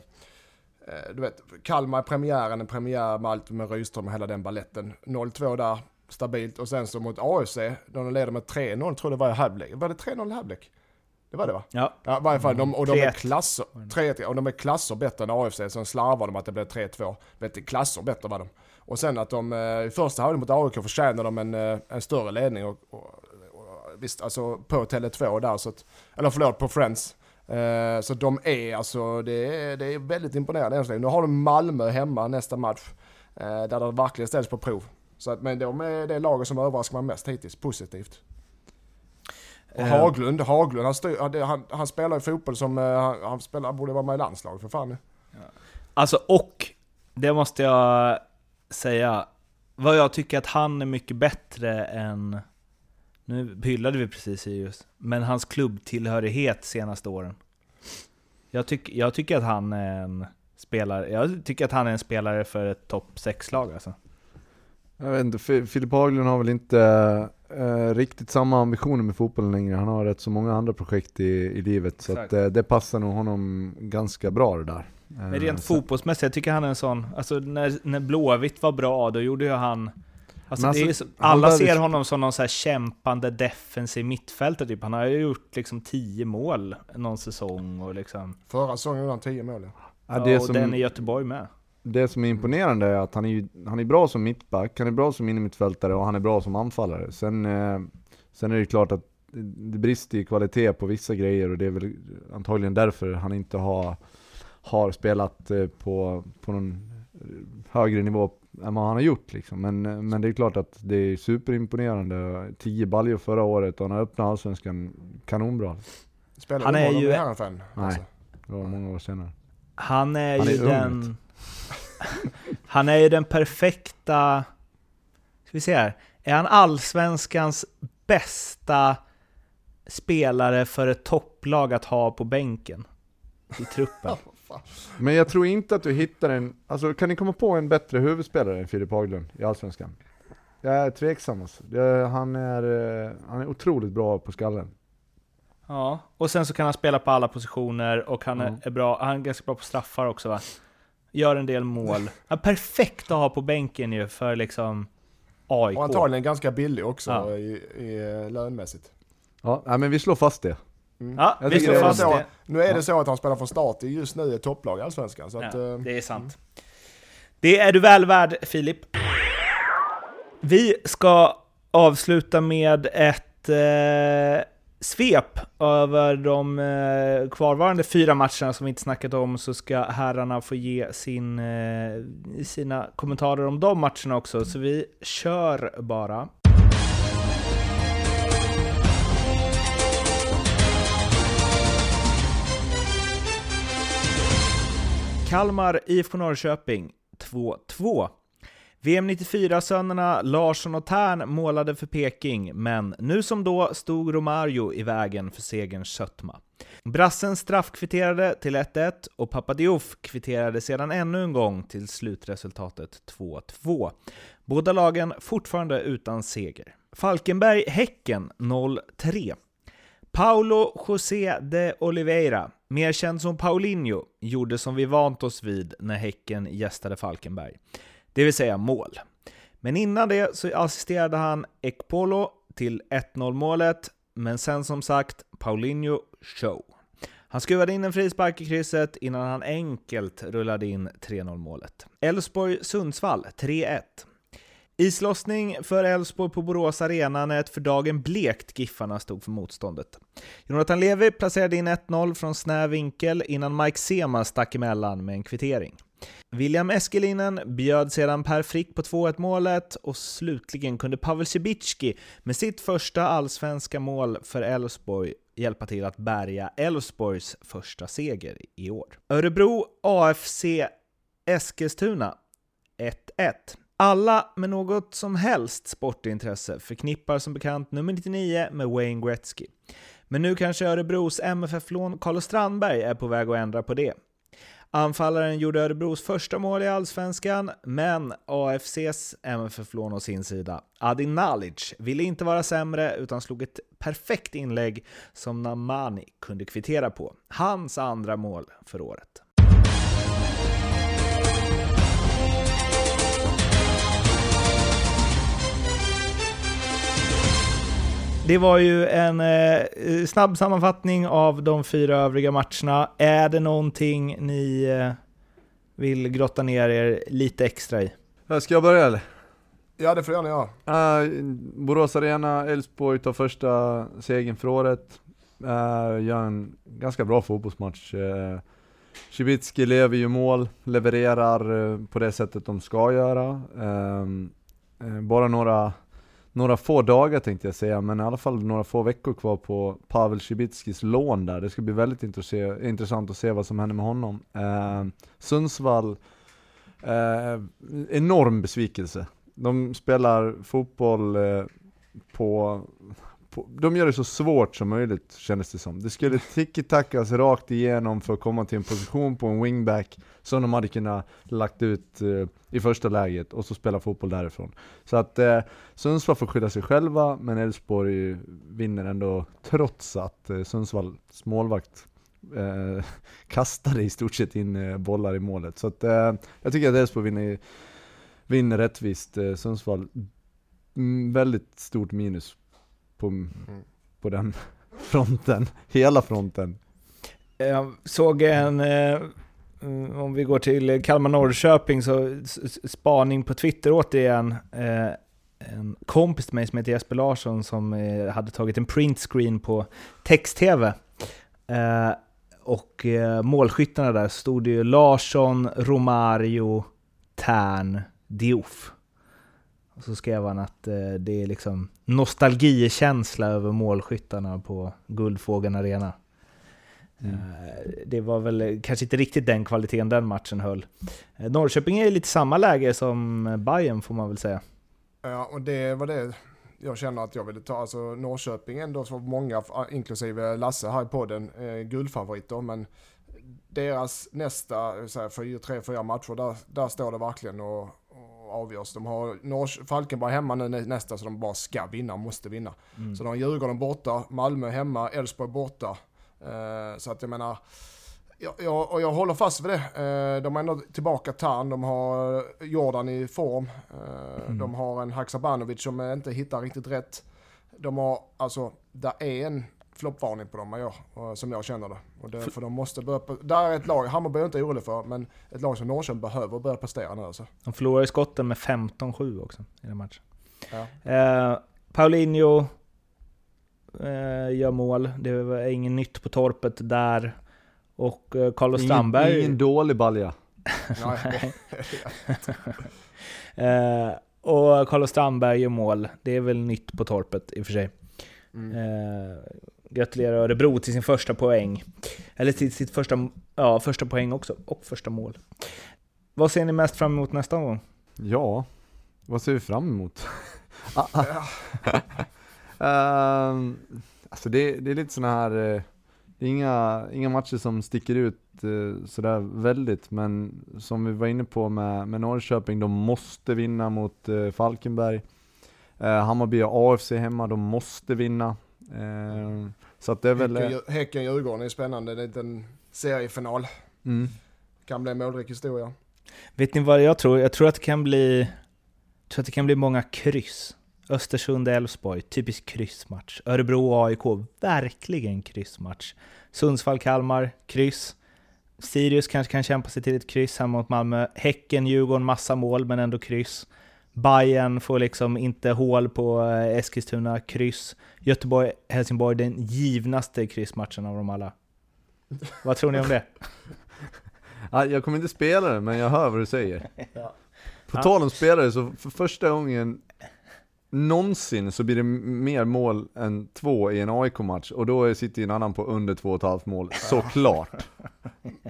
eh, du vet, Kalmar premiären, en premiär med allt med Rydström och hela den balletten. 0-2 där, stabilt. Och sen så mot AFC, de leder med 3-0, tror det var i halvlek. Var det 3-0 i halvlek? Det var det va?
Ja,
Ja, varje fall. De, och de är
3-1.
klasser, 3-1, och de är klasser bättre än AFC. Sen slarvar de att det blev 3-2. Vet, du, klasser bättre var de. Och sen att de eh, i första halvlek mot AIK förtjänade de en, eh, en större ledning. Och, och, visst, alltså på Tele2 där, så att, eller förlåt, på Friends. Eh, så de är alltså, det är, det är väldigt imponerande än så länge. Nu har de Malmö hemma nästa match. Eh, där det verkligen ställs på prov. Så att, men de är det laget som överraskar mig mest hittills, positivt. Och
Eh.
Haglund, Haglund han, styr, han, han, spelar ju fotboll som, han, han, spelar, han borde vara med i landslaget för fan nu.
Alltså, och det måste jag säga, vad jag tycker att han är mycket bättre än, nu hyllade vi precis Sirius, men hans klubbtillhörighet senaste åren. Jag, tyck, jag tycker att han är en spelare, jag tycker att han är en spelare för ett topp 6-lag alltså.
Jag vet inte, Fi- Filip Haglund har väl inte eh, riktigt samma ambitioner med fotbollen längre. Han har rätt så många andra projekt i, i livet. Så
Exakt.
att, eh, det passar nog honom ganska bra det där.
Men
Eh,
rent
sen-
fotbollsmässigt, jag tycker han är en sån, alltså när, när Blåvitt var bra, då gjorde ju han Alltså,
Men
det är
alltså,
så, alla
behöver-
ser honom som någon så här kämpande defensiv mittfältare typ. Han har ju gjort liksom 10 mål någon säsong och liksom...
Förra säsongen gjorde han 10 mål. Ja.
Ja, det,
och
som,
den i Göteborg med.
det som är imponerande är att han är, han är bra som mittback, han är bra som innermittfältare och han är bra som anfallare. Sen, eh, sen är det klart att det brister i kvalitet på vissa grejer och det är väl antagligen därför han inte har, har spelat eh, på, på någon högre nivå än vad han har gjort liksom. Men, men det är klart att det är superimponerande. 10 baljor förra året och han har öppnat allsvenskan kanonbra.
Spelar
Han är ju-
i Herrenfen?
Nej.
Alltså.
Det var många år senare.
Han är
Han är
ju
ung,
den... <laughs> han är ju den perfekta... Ska vi se här. Är han allsvenskans bästa spelare för ett topplag att ha på bänken? I truppen. <laughs>
Men jag tror inte att du hittar en, alltså kan ni komma på en bättre huvudspelare än Filip Haglund i Allsvenskan? Jag är tveksam alltså. Det, han, är, eh, han är otroligt bra på skallen.
Ja, och sen så kan han spela på alla positioner och han är,
Mm.
är bra, han är ganska bra på straffar också va? Gör en del mål. <laughs> Han är perfekt att ha på bänken ju för liksom AIK.
Och antagligen ganska billig också
Ja.
i, i lönmässigt.
Ja, nej, men vi slår fast det.
Ja,
Jag
vi slår
det är
fast
så.
det.
Nu är det så att han spelar från start just nu ett topplag i Allsvenskan. Så att,
Ja,
eh,
det är sant. Det är du väl värd, Filip. Vi ska avsluta med ett eh, svep över de eh, kvarvarande fyra matcherna som vi inte snackat om, så ska herrarna få ge sin, eh, sina kommentarer om de matcherna också. Så vi kör bara. Kalmar IFK Norrköping 2-2. VM 94-sönerna Larsson och Tern målade för Peking, men nu som då stod Romario i vägen för segerns sötma. Brassen straffkvitterade till 1-1 och Papadiouf kvitterade sedan ännu en gång till slutresultatet 2-2. Båda lagen fortfarande utan seger. Falkenberg-Häcken 0-3. Paulo José de Oliveira, mer känd som Paulinho, gjorde som vi vant oss vid när Häcken gästade Falkenberg, det vill säga mål. Men innan det så assisterade han Ekpolo till 1-0 målet, men sen som sagt Paulinho show. Han skruvade in en frispark i krysset innan han enkelt rullade in 3-0 målet. Elfsborg-Sundsvall 3-1. Islossning för Elfsborg på Borås Arena när ett för dagen blekt Giffarna stod för motståndet. Jonathan Levi placerade in 1-0 från snäv vinkel innan Mike Sema stack emellan med en kvittering. William Eskelinen bjöd sedan Per Frick på 2-1 målet och slutligen kunde Pavel Cibicki med sitt första allsvenska mål för Elfsborg hjälpa till att bärga Elfsborgs första seger i år. Örebro AFC Eskilstuna 1-1. Alla med något som helst sportintresse förknippar som bekant nummer 99 med Wayne Gretzky. Men nu kanske Örebros MFF-lån Carlos Strandberg är på väg att ändra på det. Anfallaren gjorde Örebros första mål i Allsvenskan, men AFCs MFF-lån å sin sida, Adi Nalic, ville inte vara sämre utan slog ett perfekt inlägg som Namani kunde kvittera på. Hans andra mål för året. Det var ju en eh, snabb sammanfattning av de fyra övriga matcherna. Är det någonting ni eh, vill grotta ner er lite extra i?
Äh, Ska jag börja eller?
ja, det får jag gärna göra.
Uh, Borås Arena, Elfsborg tar första segern för året. Uh, gör en ganska bra fotbollsmatch. Uh, Cibicki lever ju mål, levererar uh, på det sättet de ska göra. Uh, bara några, några få dagar tänkte jag säga, men i alla fall några få veckor kvar på Pavel Cibickis lån där. Det ska bli väldigt intressant att se vad som händer med honom. Eh, Sundsvall, eh, enorm besvikelse. De spelar fotboll eh, på, på, de gör det så svårt som möjligt kändes det som. Det skulle tiki-takas rakt igenom för att komma till en position på en wingback som de hade kunnat lagt ut eh, i första läget och så spela fotboll därifrån. Så att eh, Sundsvall får skydda sig själva, men Elfsborg vinner ändå trots att eh, Sundsvalls målvakt eh, <laughs> kastade i stort sett in eh, bollar i målet. Så att eh, jag tycker att Elfsborg vinner vinner rättvist. Eh, Sundsvall, mm, väldigt stort minus på, på den <laughs> fronten. Hela fronten.
Jag såg en, eh, om vi går till Kalmar-Norrköping, så s- s- spaning på Twitter återigen. Eh, en kompis till mig som heter Jesper Larsson som eh, hade tagit en printscreen på text-tv. Eh, och eh, målskyttarna där stod det ju Larsson, Romario, Tern, Diouf. Och så skrev han att eh, det är liksom nostalgikänsla över målskyttarna på Guldfågeln Arena.
Mm.
Eh, Det var väl kanske inte riktigt den kvaliteten den matchen höll. Eh, Norrköping är i lite samma läge som Bayern får man väl säga.
Ja, och det var det jag känner att jag ville ta. Alltså Norrköping ändå, så var många, inklusive Lasse här i podden, eh, guldfavoriter. Men deras nästa så här, fyra, tre, fyra matcher, där, där står det verkligen och avgörs. De har Norr, Falkenberg hemma nu nä- nästa, så de bara ska vinna, måste vinna.
Mm.
Så de har Djurgården borta, Malmö hemma, Elfsborg borta. Eh, så att jag menar, jag, jag, och jag håller fast vid det. Eh, de är ändå tillbaka Tarn, de har Jordan i form. Eh,
Mm.
De har en Haksabanovic som inte hittar riktigt rätt. De har, alltså, där är en floppvarning på dem, jag, och- som jag känner det. Och det för de måste börja, där är ett lag, Hammarby är inte orolig för, men ett lag som Norrköping behöver börja prestera nu alltså.
De förlorade skotten med 15-7 också i den matchen.
Ja.
Eh, Paulinho eh, gör mål. Det var ingen nytt på torpet där. Och eh, Carlos Strandberg...
Ingen, ingen dålig balja. <laughs> <laughs>
Eh, och Carlos Strandberg gör mål. Det är väl nytt på torpet i och för sig.
mm.
Eh, gratulerar Örebro till sin första poäng. Eller till sitt första, ja, första poäng också, och första mål. Vad ser ni mest fram emot nästa gång?
Ja, vad ser vi fram emot? <laughs> Ah, alltså det, det är lite såna här, eh, det är inga, inga matcher som sticker ut eh, sådär väldigt, men som vi var inne på med, med Norrköping, de måste vinna mot eh, Falkenberg. Hammarby och AFC hemma, de måste vinna. Eh, så att det är väl... eh,
Häcken, Häcken Djurgården är spännande, det är en seriefinal.
Mm.
Kan bli en målrik historia.
Vet ni vad jag tror? Jag tror att det kan bli, tror att det kan bli många kryss. Östersund-Elfsborg, typisk kryssmatch. Örebro-AIK, verkligen kryssmatch. Sundsvall-Kalmar, kryss. Sirius kanske kan kämpa sig till ett kryss hemma mot Malmö. Häcken-Djurgården, massa mål men ändå kryss. Bayern får liksom inte hål på eh, Eskilstuna, kryss. Göteborg-Helsingborg, den givnaste kryssmatchen av dem alla. Vad tror ni om det? <laughs>
Ja, jag kommer inte spela det, men jag hör vad du säger. <laughs> På
Ja.
tal om spelare, så för första gången någonsin så blir det mer mål än två i en AIK-match, och då sitter ju en annan på under två och ett halvt mål, <laughs> såklart.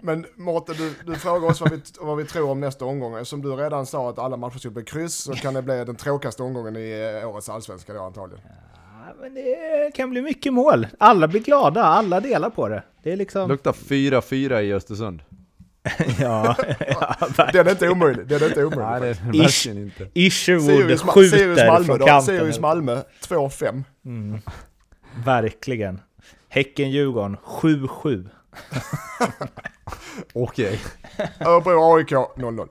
Men Mårten, du, du frågar oss vad vi, vad vi tror om nästa omgång. Som du redan sa att alla matcher skulle bli kryss så kan det bli den tråkigaste omgången i eh, årets allsvenska då antagligen.
Ja, men det kan bli mycket mål. Alla blir glada, alla delar på det. Det är liksom...
Luktar 4-4 i Östersund. <laughs>
ja, ja,
Den är inte omöjlig. Den är inte omöjlig.
Nej, det är
Ish.
inte.
Isherwood skjuter
Sirius Malmö
från
då.
kanten.
Sirius Malmö 2-5.
Mm. Verkligen. Häcken-Djurgården 7-7. <laughs>
Okej.
Örebro AIK 0-0.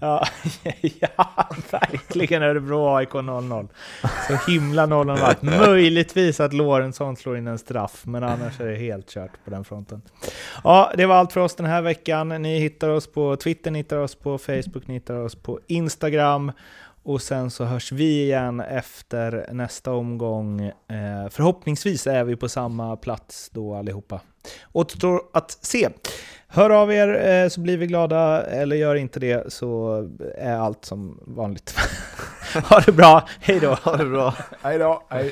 Ja, <laughs> ja, verkligen Örebro AIK 0-0. Så himla 0-0 match. Möjligtvis att Lorentzon slår in en straff, men annars är det helt kört på den fronten. Ja, det var allt för oss den här veckan. Ni hittar oss på Twitter, ni hittar oss på Facebook, ni hittar oss på Instagram. Och sen så hörs vi igen efter nästa omgång. Eh, förhoppningsvis är vi på samma plats då allihopa. Återstår att se. Hör av er eh, så blir vi glada, eller gör inte det så är allt som vanligt. <laughs> ha det bra, hej då!
Ha det bra. <laughs>
Hej då. Hej.